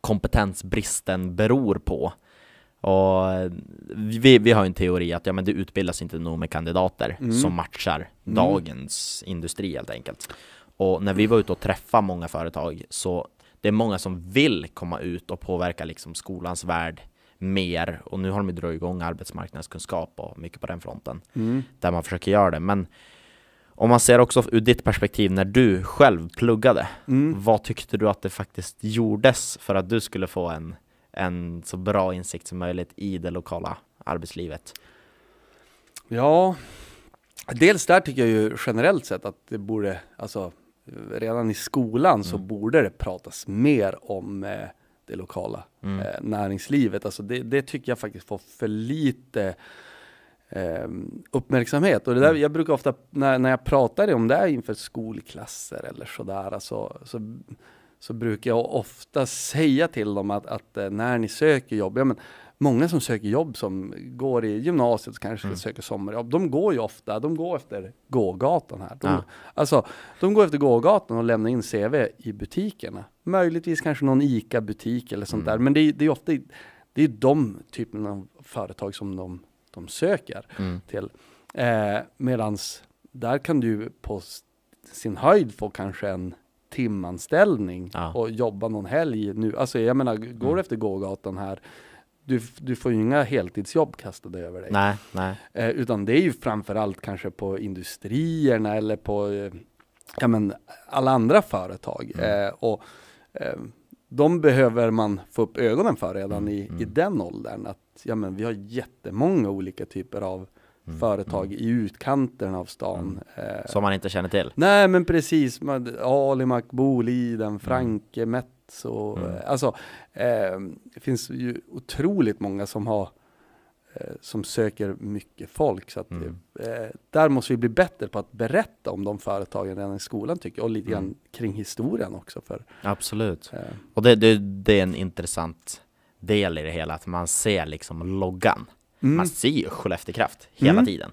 kompetensbristen beror på? Och eh, vi, vi har en teori att ja, men det utbildas inte nog med kandidater Mm. som matchar Mm. dagens industri helt enkelt. Och när vi var ute och träffade många företag så det är många som vill komma ut och påverka liksom skolans värld mer och nu har de ju dragit igång arbetsmarknadskunskap och mycket på den fronten Mm. där man försöker göra det. Men om man ser också ur ditt perspektiv när du själv pluggade, Mm. vad tyckte du att det faktiskt gjordes för att du skulle få en, en så bra insikt som möjligt i det lokala arbetslivet? Ja, dels där tycker jag ju generellt sett att det borde, alltså redan i skolan så Mm. borde det pratas mer om eh, det lokala Mm. eh, näringslivet. Alltså det, det tycker jag faktiskt får för lite eh, uppmärksamhet. Och det där, Mm. jag brukar ofta, när, när jag pratar om det här inför skolklasser eller sådär, alltså, så, så brukar jag ofta säga till dem att, att eh, när ni söker jobb, ja, men många som söker jobb som går i gymnasiet kanske Mm. söka sommarjobb, de går ju ofta, de går efter gågatan här. De, Ja. Alltså, de går efter gågatan och lämnar in CV i butikerna. Möjligtvis kanske någon ICA-butik eller sånt Mm. där, men det är, det är ofta det är de typen av företag som de, de söker Mm. till. Eh, medans där kan du på sin höjd få kanske en timanställning Ja. och jobba någon helg nu. Alltså jag menar, går Mm. efter gågatan här, du, du får ju inga heltidsjobb kastade över dig. Nej, nej. Eh, utan det är ju framförallt kanske på industrierna eller på eh, ja, men, alla andra företag. Mm. Eh, och eh, de behöver man få upp ögonen för redan i, Mm, i mm. den åldern. Att ja, men, vi har jättemånga olika typer av Mm, företag mm. i utkanten av stan. Eh, Som man inte känner till. Nej men precis, man- Alimak, Boliden, Franke, Metso. Mm. eh, Alltså, eh, det finns ju otroligt många som har eh, som söker mycket folk. Så Mm. eh, där måste vi bli bättre på att berätta om de företagen redan i skolan tycker jag. Och lite grann Mm. kring historien också. För, Absolut. eh, Och det, det, det är en intressant del i det hela, att man ser liksom loggan. Mm, Man ser ju Skellefteå Kraft hela Mm. tiden.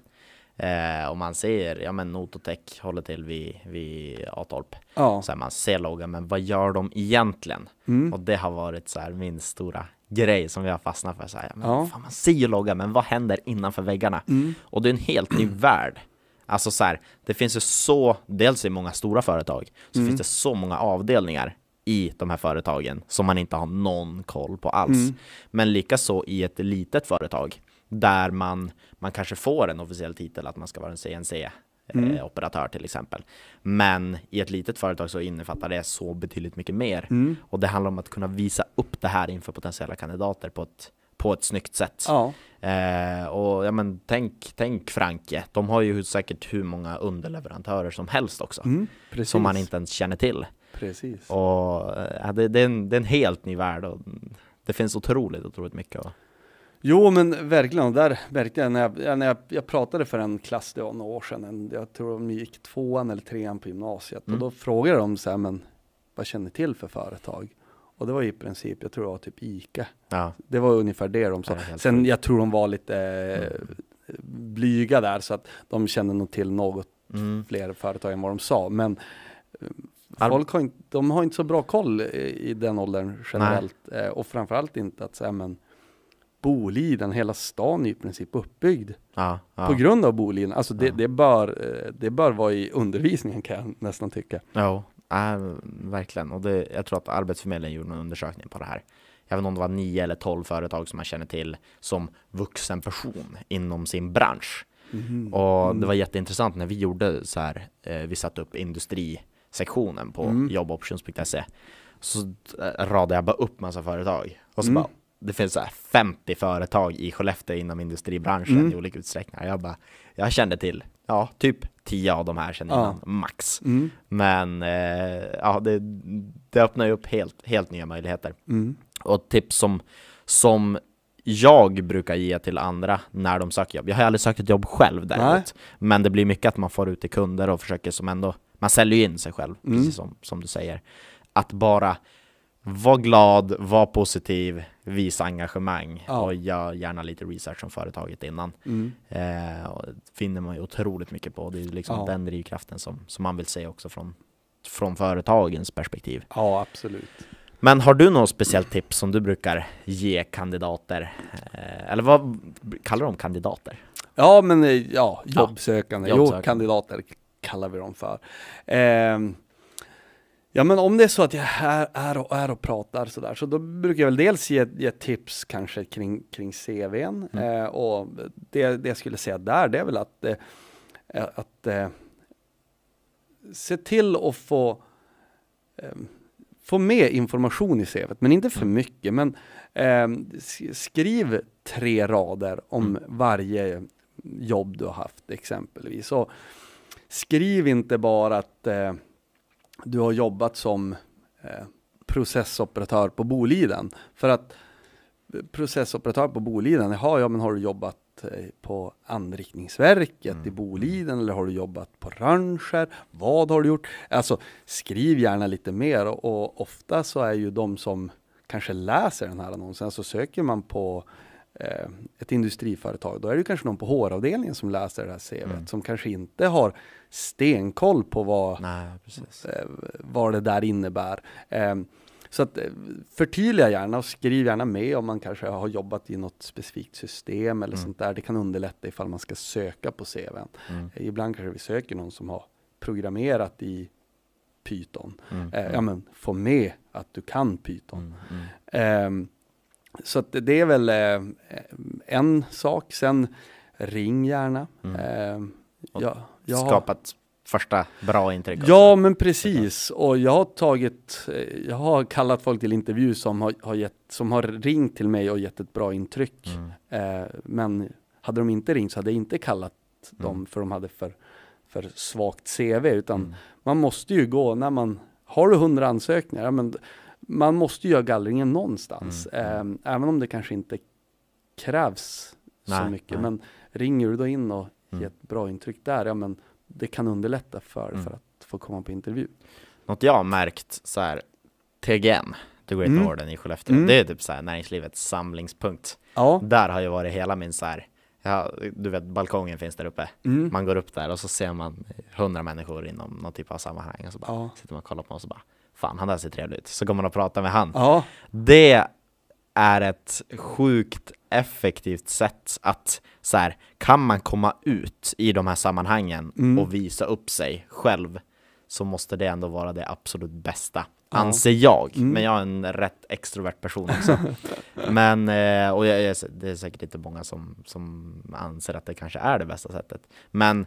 Eh, och man ser, ja men Nototech håller till vid, vid Atorp. ja, Så här, man ser loggan, men vad gör de egentligen? mm, Och det har varit så här min stora grej som vi har fastnat för. Så här, men Ja. fan, man ser ju loggan, men vad händer innanför väggarna? mm, Och det är en helt ny värld. Alltså så här, det finns ju så, dels i många stora företag, så Mm. finns det så många avdelningar i de här företagen som man inte har någon koll på alls. Mm. Men likaså i ett litet företag där man, man kanske får en officiell titel att man ska vara en CNC-operatör Mm. till exempel. Men i ett litet företag så innefattar det så betydligt mycket mer. mm, Och det handlar om att kunna visa upp det här inför potentiella kandidater på ett, på ett snyggt sätt. ja, Eh, och ja men tänk, tänk Franke, de har ju säkert hur många underleverantörer som helst också. mm. Som man inte ens känner till. Precis. Och eh, det, det, är en, det är en helt ny värld och det finns otroligt, otroligt mycket. att- Jo men verkligen, och där märkte jag när jag, ja, när jag, jag pratade för en klass det var några år sedan, jag tror de gick tvåan eller trean på gymnasiet Mm. och då frågade de så här, men vad känner till för företag? Och det var i princip, jag tror det var typ ICA. Ja, Det var ungefär det de sa. helt Sen jag tror de var lite eh, Mm. blyga där så att de kände nog till något mm. fler företag än vad de sa. Men eh, folk har inte, de har inte så bra koll i, i den åldern generellt. Eh, och framförallt inte att säga men Boliden, hela stan är i princip uppbyggd ja, ja. på grund av Boliden. Alltså det, Ja. det, bör, eh, det bör vara i undervisningen kan jag nästan tycka. Ja, äh, verkligen. Och det, jag tror att Arbetsförmedlingen gjorde en undersökning på det här. Jag vet inte om det var nio eller tolv företag som man känner till som vuxen person inom sin bransch. Och det var jätteintressant när vi gjorde så här, eh, vi satte upp industrisektionen på Mm. jobboptions.se. Så eh, radade jag bara upp massa företag. Och så Mm. bara, det finns så här 50 företag i Skellefteå inom industribranschen Mm. i olika utsträckningar. Jag bara, jag kände till, ja, typ 10 av de här sedan Ja. innan, max. Mm. Men eh, ja, det, det öppnar ju upp helt, helt nya möjligheter. Mm. Och tips som, som jag brukar ge till andra när de söker jobb. Jag har aldrig sökt ett jobb själv däremot. Men det blir mycket att man får ut till kunder och försöker som ändå, man säljer ju in sig själv, Mm. precis som, som du säger. Att bara vara glad, vara positiv, visa engagemang Ja. och gör gärna lite research om företaget innan. Mm. Eh, finner man ju otroligt mycket på. Det är liksom Ja. den drivkraften som, som man vill se också från, från företagens perspektiv. Ja, absolut. Men har du något speciellt tips som du brukar ge kandidater? Eh, eller vad kallar de kandidater? Ja, men eh, ja, jobbsökande. jobbsökande. Jo, kandidater kallar vi dem för. Ehm, Ja men om det är så att jag är, är, och, är och pratar sådär, så då brukar jag väl dels ge, ge tips kanske kring, kring CVn. Eh, och det, det jag skulle säga där, det är väl att, eh, att eh, se till att få, eh, få med information i CVt, men inte för mycket. Men eh, s- skriv tre rader om varje jobb du har haft exempelvis. Och skriv inte bara att eh, du har jobbat som eh, processoperatör på Boliden. För att eh, processoperatör på Boliden, jaha, ja men har du jobbat eh, på anrikningsverket i Boliden eller har du jobbat på Rönnskär? Vad har du gjort? Alltså skriv gärna lite mer och, och ofta så är ju de som kanske läser den här annonsen, så söker man på eh, ett industriföretag, då är det kanske någon på HR-avdelningen som läser det här CVt som kanske inte har stenkoll på vad, Nej, eh, vad det där innebär. Eh, så att eh, förtydliga gärna och skriv gärna med om man kanske har jobbat i något specifikt system eller sånt där. Det kan underlätta ifall man ska söka på CVn. Mm. Eh, Ibland kanske vi söker någon som har programmerat i Python. Mm. Eh, ja men få med att du kan Python. Mm. Så det är väl eh, en sak. Sen ring gärna. Mm. Ja, jag har- Skapat första bra intryck. Ja, men precis. Och jag har tagit, eh, jag har kallat folk till intervju som har, har, gett, som har ringt till mig och gett ett bra intryck. Mm. Eh, men hade de inte ringt så hade jag inte kallat Mm. dem för de hade för, för svagt CV. Utan Mm. man måste ju gå, när man har du hundra ansökningar, ja, men man måste göra gallringen någonstans. Mm, Eh, även om det kanske inte krävs så Nej, mycket. nej. Men ringer du då in och Mm. ger ett bra intryck där, ja men det kan underlätta för, Mm. för att få komma på intervju. Något jag har märkt så här, TGN, The Great Mm. Northern i Skellefteå, Mm. det är typ så här näringslivets samlingspunkt. Ja. Där har ju varit hela min så här, ja, du vet balkongen finns där uppe. Mm. Man går upp där och så ser man hundra människor inom någon typ av sammanhang och så bara Ja. sitter man och kollar på och så bara Fan han där ser trevlig ut. Så går man och pratar med han. Ja. Det är ett sjukt effektivt sätt att så här, kan man komma ut i de här sammanhangen Mm. och visa upp sig själv så måste det ändå vara det absolut bästa. Ja. Anser jag, Mm. men jag är en rätt extrovert person också. men, eh, och jag, jag, det är säkert inte många som, som anser att det kanske är det bästa sättet. Men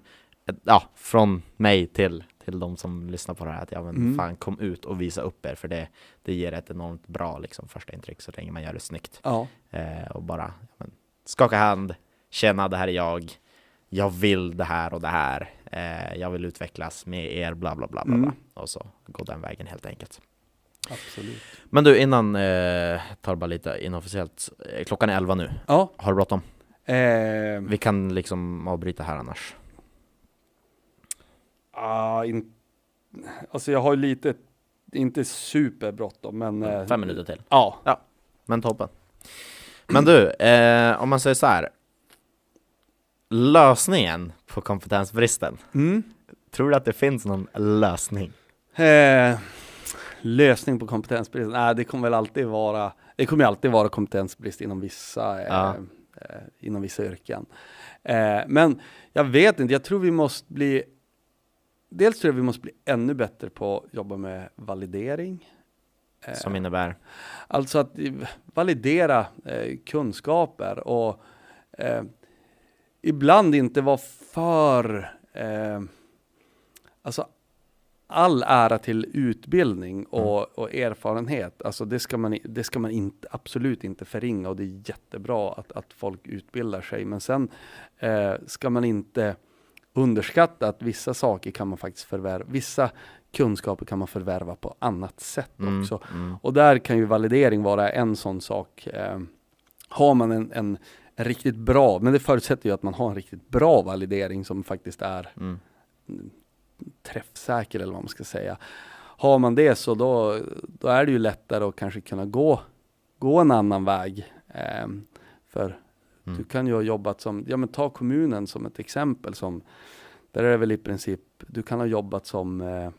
eh, ja, från mig till, till de som lyssnar på det här, att ja men Mm. fan kom ut och visa upp er, för det, det ger ett enormt bra liksom, första intryck så länge man gör det snyggt. Ja. Eh, och bara ja, men, skaka hand, känna det här är jag, jag vill det här och det här, eh, jag vill utvecklas med er, bla bla bla bla, Mm. bla. och så gå den vägen helt enkelt. Absolut. Men du, innan, eh, tar bara lite inofficiellt, eh, klockan är 11 nu, Ja. har du bråttom? Eh, Vi kan liksom avbryta här annars. Ah, in, alltså jag har ju lite, inte superbråttom, men... eh, Fem minuter till. Ja. Men toppen. Men du, eh, om man säger så här. Lösningen på kompetensbristen. Mm. Tror du att det finns någon lösning? Eh, lösning på kompetensbrist? Nej, det kommer väl alltid vara, det kommer ju alltid vara kompetensbrist inom vissa, eh, Ja. eh, inom vissa yrken. Eh, men jag vet inte, jag tror vi måste bli, dels tror jag vi måste bli ännu bättre på att jobba med validering. Eh, Som innebär? Alltså att validera eh, kunskaper och eh, ibland inte vara för, eh, alltså all ära till utbildning och, och erfarenhet, alltså det ska, man, det ska man inte, absolut inte förringa och det är jättebra att, att folk utbildar sig. Men sen eh, ska man inte underskatta att vissa saker kan man faktiskt förvärva, vissa kunskaper kan man förvärva på annat sätt Mm, också. mm, Och där kan ju validering vara en sån sak. Eh, har man en, en, en riktigt bra, men det förutsätter ju att man har en riktigt bra validering som faktiskt är mm, träffsäker eller vad man ska säga. Har man det så då, då är det ju lättare att kanske kunna gå, gå en annan väg. Eh, för Mm. du kan ju ha jobbat som, ja men ta kommunen som ett exempel som, där är det väl i princip, du kan ha jobbat som eh,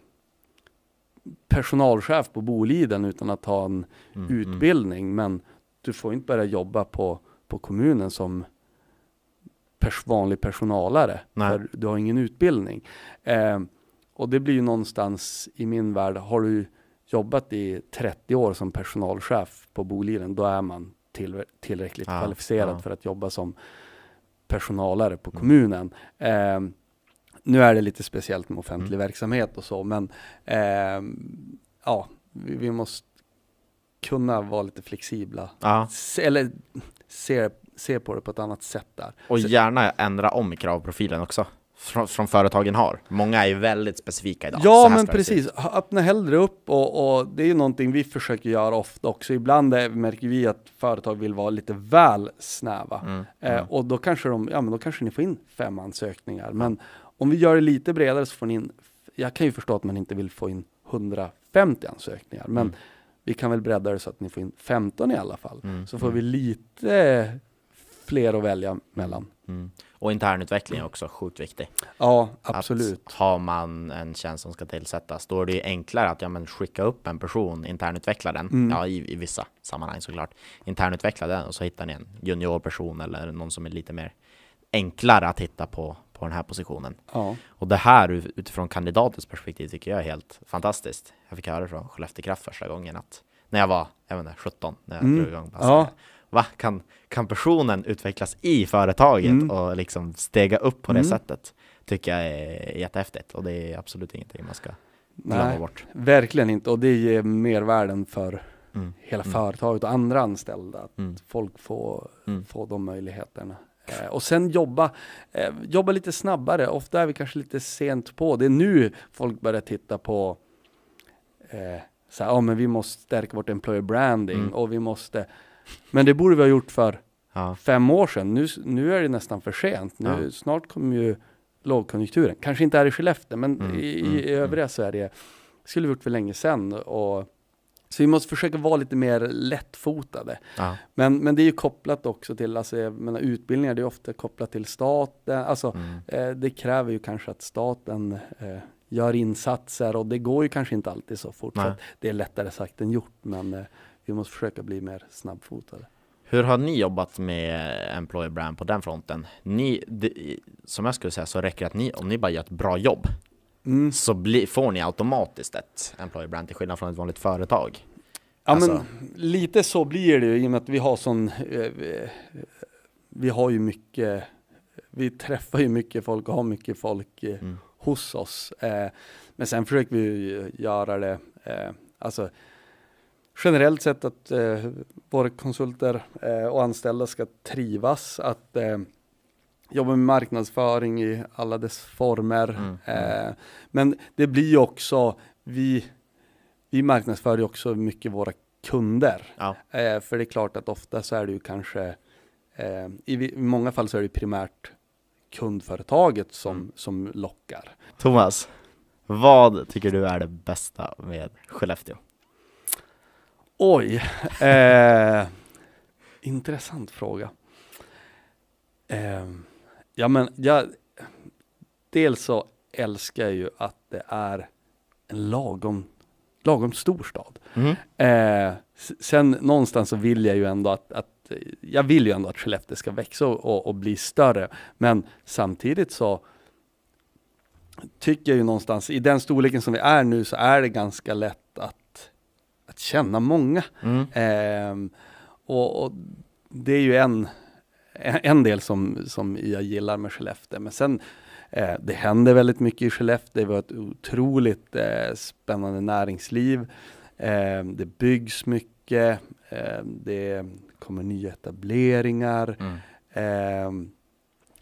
personalchef på Boliden utan att ha en mm, mm. utbildning, men du får inte börja jobba på, på kommunen som pers vanlig personalare, Nej. för du har ingen utbildning. Eh, och det blir ju någonstans i min värld, har du jobbat i 30 år som personalchef på Boliden, då är man till, tillräckligt Ja, kvalificerad ja. för att jobba som personalare på Mm. kommunen. Eh, nu är det lite speciellt med offentlig Mm. verksamhet och så, men eh, ja, vi, vi måste kunna vara lite flexibla. Ja, Se, eller se, se på det på ett annat sätt där. och gärna ändra om kravprofilen också. Från företagen har. Många är ju väldigt specifika idag. Ja, men precis. Öppna hellre upp och, och det är ju någonting vi försöker göra ofta också. Ibland är, märker vi att företag vill vara lite väl snäva. Mm, Eh, mm. och då kanske, de, ja, men då kanske ni får in fem ansökningar. Men om vi gör det lite bredare så får ni in, jag kan ju förstå att man inte vill få in 150 ansökningar, men Mm. vi kan väl bredda det så att ni får in 15 i alla fall. Mm, Så får mm, vi lite fler att välja mellan. Och internutveckling är också sjukt viktig. Ja, absolut. Att har man en tjänst som ska tillsättas, då är det ju enklare att ja, men skicka upp en person, internutveckla den, Mm. ja i, i vissa sammanhang såklart, internutveckla den och så hittar ni en juniorperson eller någon som är lite mer enklare att hitta på, på den här positionen. Ja. Och det här ut- utifrån kandidatens perspektiv tycker jag är helt fantastiskt. Jag fick höra från Skellefteå Kraft första gången att när jag var, jag vet inte, 17, när jag Mm. drog igång Ja. ja. Va? Kan, kan personen utvecklas i företaget Mm. och liksom stega upp på det Mm. sättet? Tycker jag är jättehäftigt och det är absolut ingenting man ska glömma Nej, bort. verkligen inte. Och det ger mervärden för Mm. hela Mm. företaget och andra anställda. Att Mm. folk får, Mm. får de möjligheterna. Eh, och sen jobba, eh, jobba lite snabbare. Ofta är vi kanske lite sent på. Det är nu folk börjar titta på eh, så här, ja, men vi måste stärka vårt employer branding och vi måste Men det borde vi ha gjort för Ja. fem år sedan. Nu, nu är det nästan för sent. Nu, Ja. Snart kommer ju lågkonjunkturen. Kanske inte här i Skellefteå, men Mm, i, mm, i övriga Sverige skulle vi gjort för länge sedan. Och, så vi måste försöka vara lite mer lättfotade. Ja. Men, men det är ju kopplat också till, alltså jag menar, utbildningar, det är ofta kopplat till staten. Alltså, Mm. eh, det kräver ju kanske att staten eh, gör insatser och det går ju kanske inte alltid så fort. Så det är lättare sagt än gjort, men eh, vi måste försöka bli mer snabbfotade. Hur har ni jobbat med Employer Brand på den fronten? Ni, det, som jag skulle säga så räcker det att ni, om ni bara gör ett bra jobb, Mm. så bli, får ni automatiskt ett Employer Brand till skillnad från ett vanligt företag. Ja Alltså- men lite så blir det ju i och med att vi har sån, eh, vi- vi har ju mycket, vi träffar ju mycket folk och har mycket folk eh, Mm. hos oss. Eh, men sen försöker vi göra det, alltså generellt sett att eh, våra konsulter eh, och anställda ska trivas, att eh, jobba med marknadsföring i alla dess former. Mm, Eh, men det blir ju också, vi, vi marknadsför ju också mycket våra kunder. Ja. Eh, för det är klart att ofta så är det ju kanske, eh, i, i många fall så är det primärt kundföretaget som, Mm. som lockar. Thomas, vad tycker du är det bästa med Skellefteå? Oj, eh, intressant fråga. Eh, ja men jag, dels så älskar jag ju att det är en lagom, lagom stor stad. Mm. Eh, sen någonstans så vill jag ju ändå att, att jag vill ju ändå att Skellefteå ska växa och, och bli större. Men samtidigt så tycker jag ju någonstans, i den storleken som vi är nu så är det ganska lätt att, att känna många. Mm. Ehm, och, och det är ju en, en del som, som jag gillar med Skellefteå. Men sen, eh, det händer väldigt mycket i Skellefteå. Vi har ett otroligt eh, spännande näringsliv. Eh, det byggs mycket. Eh, det kommer nya etableringar. Mm. Eh,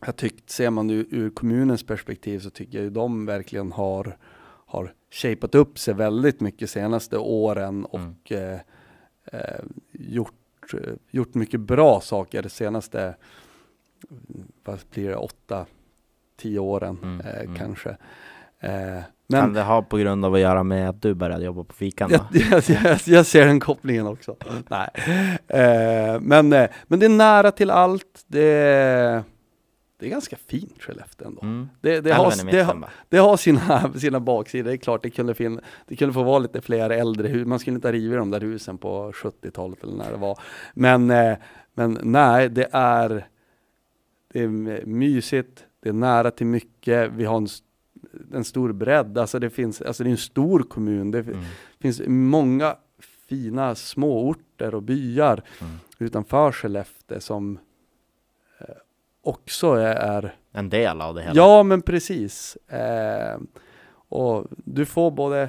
jag tyckt, ser man ur, ur kommunens perspektiv så tycker jag ju de verkligen har, har shapat upp sig väldigt mycket senaste åren och eh, eh, gjort, eh, gjort mycket bra saker de senaste, vad blir det, åtta, tio åren Mm, eh, mm. kanske. Eh, Kan men det ha på grund av att göra med att du började jobba på fikan jag, jag, jag, jag ser den kopplingen också. Nej. Eh, men, eh, men det är nära till allt. Det är, det är ganska fint Skellefteå ändå. Mm. Det, det, har, det, har, det har sina, sina baksidor. Det är klart det kunde, fin, det kunde få vara lite fler äldre hus. Man skulle inte ha rivit de där husen på 70-talet eller när det var. Men, eh, men nej, det är, det är mysigt. Det är nära till mycket. Vi har en en stor bredd. Alltså det finns, alltså det är en stor kommun. Det Mm. finns många fina småorter och byar Mm. utanför Skellefteå som också är, En del av det hela. Ja, men precis. Eh, och du får både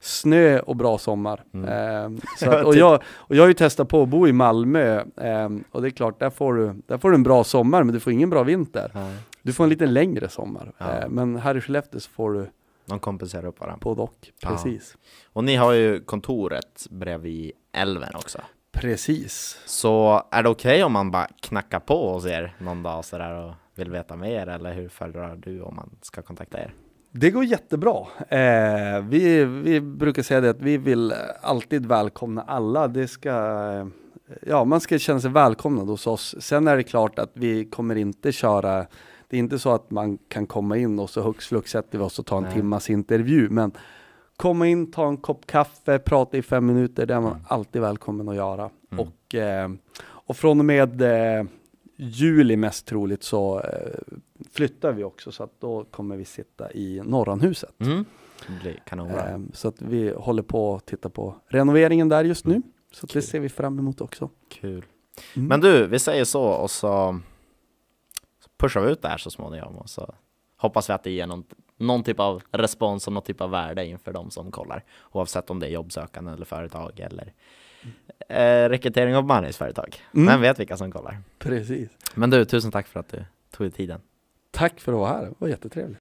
snö och bra sommar. Mm. Eh, så att, och, jag, och jag har ju testat på att bo i Malmö eh, och det är klart, där får, du, där får du en bra sommar, men du får ingen bra vinter. Nej. Du får en lite längre sommar. Ja. Eh, men här i Skellefteå så får du De kompenserar upp varandra. både och. Ja. Precis. Och ni har ju kontoret bredvid älven också. Precis. Så är det okej om man bara knackar på hos er någon dag sådär och vill veta mer eller hur föredrar du om man ska kontakta er? Det går jättebra. Eh, vi, vi brukar säga det att vi vill alltid välkomna alla. Det ska, eh, ja, man ska känna sig välkomnad hos oss. Sen är det klart att vi kommer inte köra, det är inte så att man kan komma in och så hux flux sätter vi oss och tar en Nej. timmas intervju. Men komma in, ta en kopp kaffe, prata i fem minuter, det är man Mm. alltid välkommen att göra. Mm. Och, eh, och från och med eh, juli mest troligt så eh, flyttar vi också så att då kommer vi sitta i Norranhuset. Mm. Ehm, så att vi håller på att titta på renoveringen där just nu. Mm. Så det ser vi fram emot också. Kul. Mm. Men du, vi säger så och så så pushar vi ut det här så småningom och så hoppas vi att det ger någon, någon typ av respons och någon typ av värde inför de som kollar. Oavsett om det är jobbsökande eller företag eller eh, rekrytering av bemanningsföretag. Mm. Vem vet vilka som kollar. Precis. Men du, tusen tack för att du tog dig tiden. Tack för att vara här, det var jättetrevligt.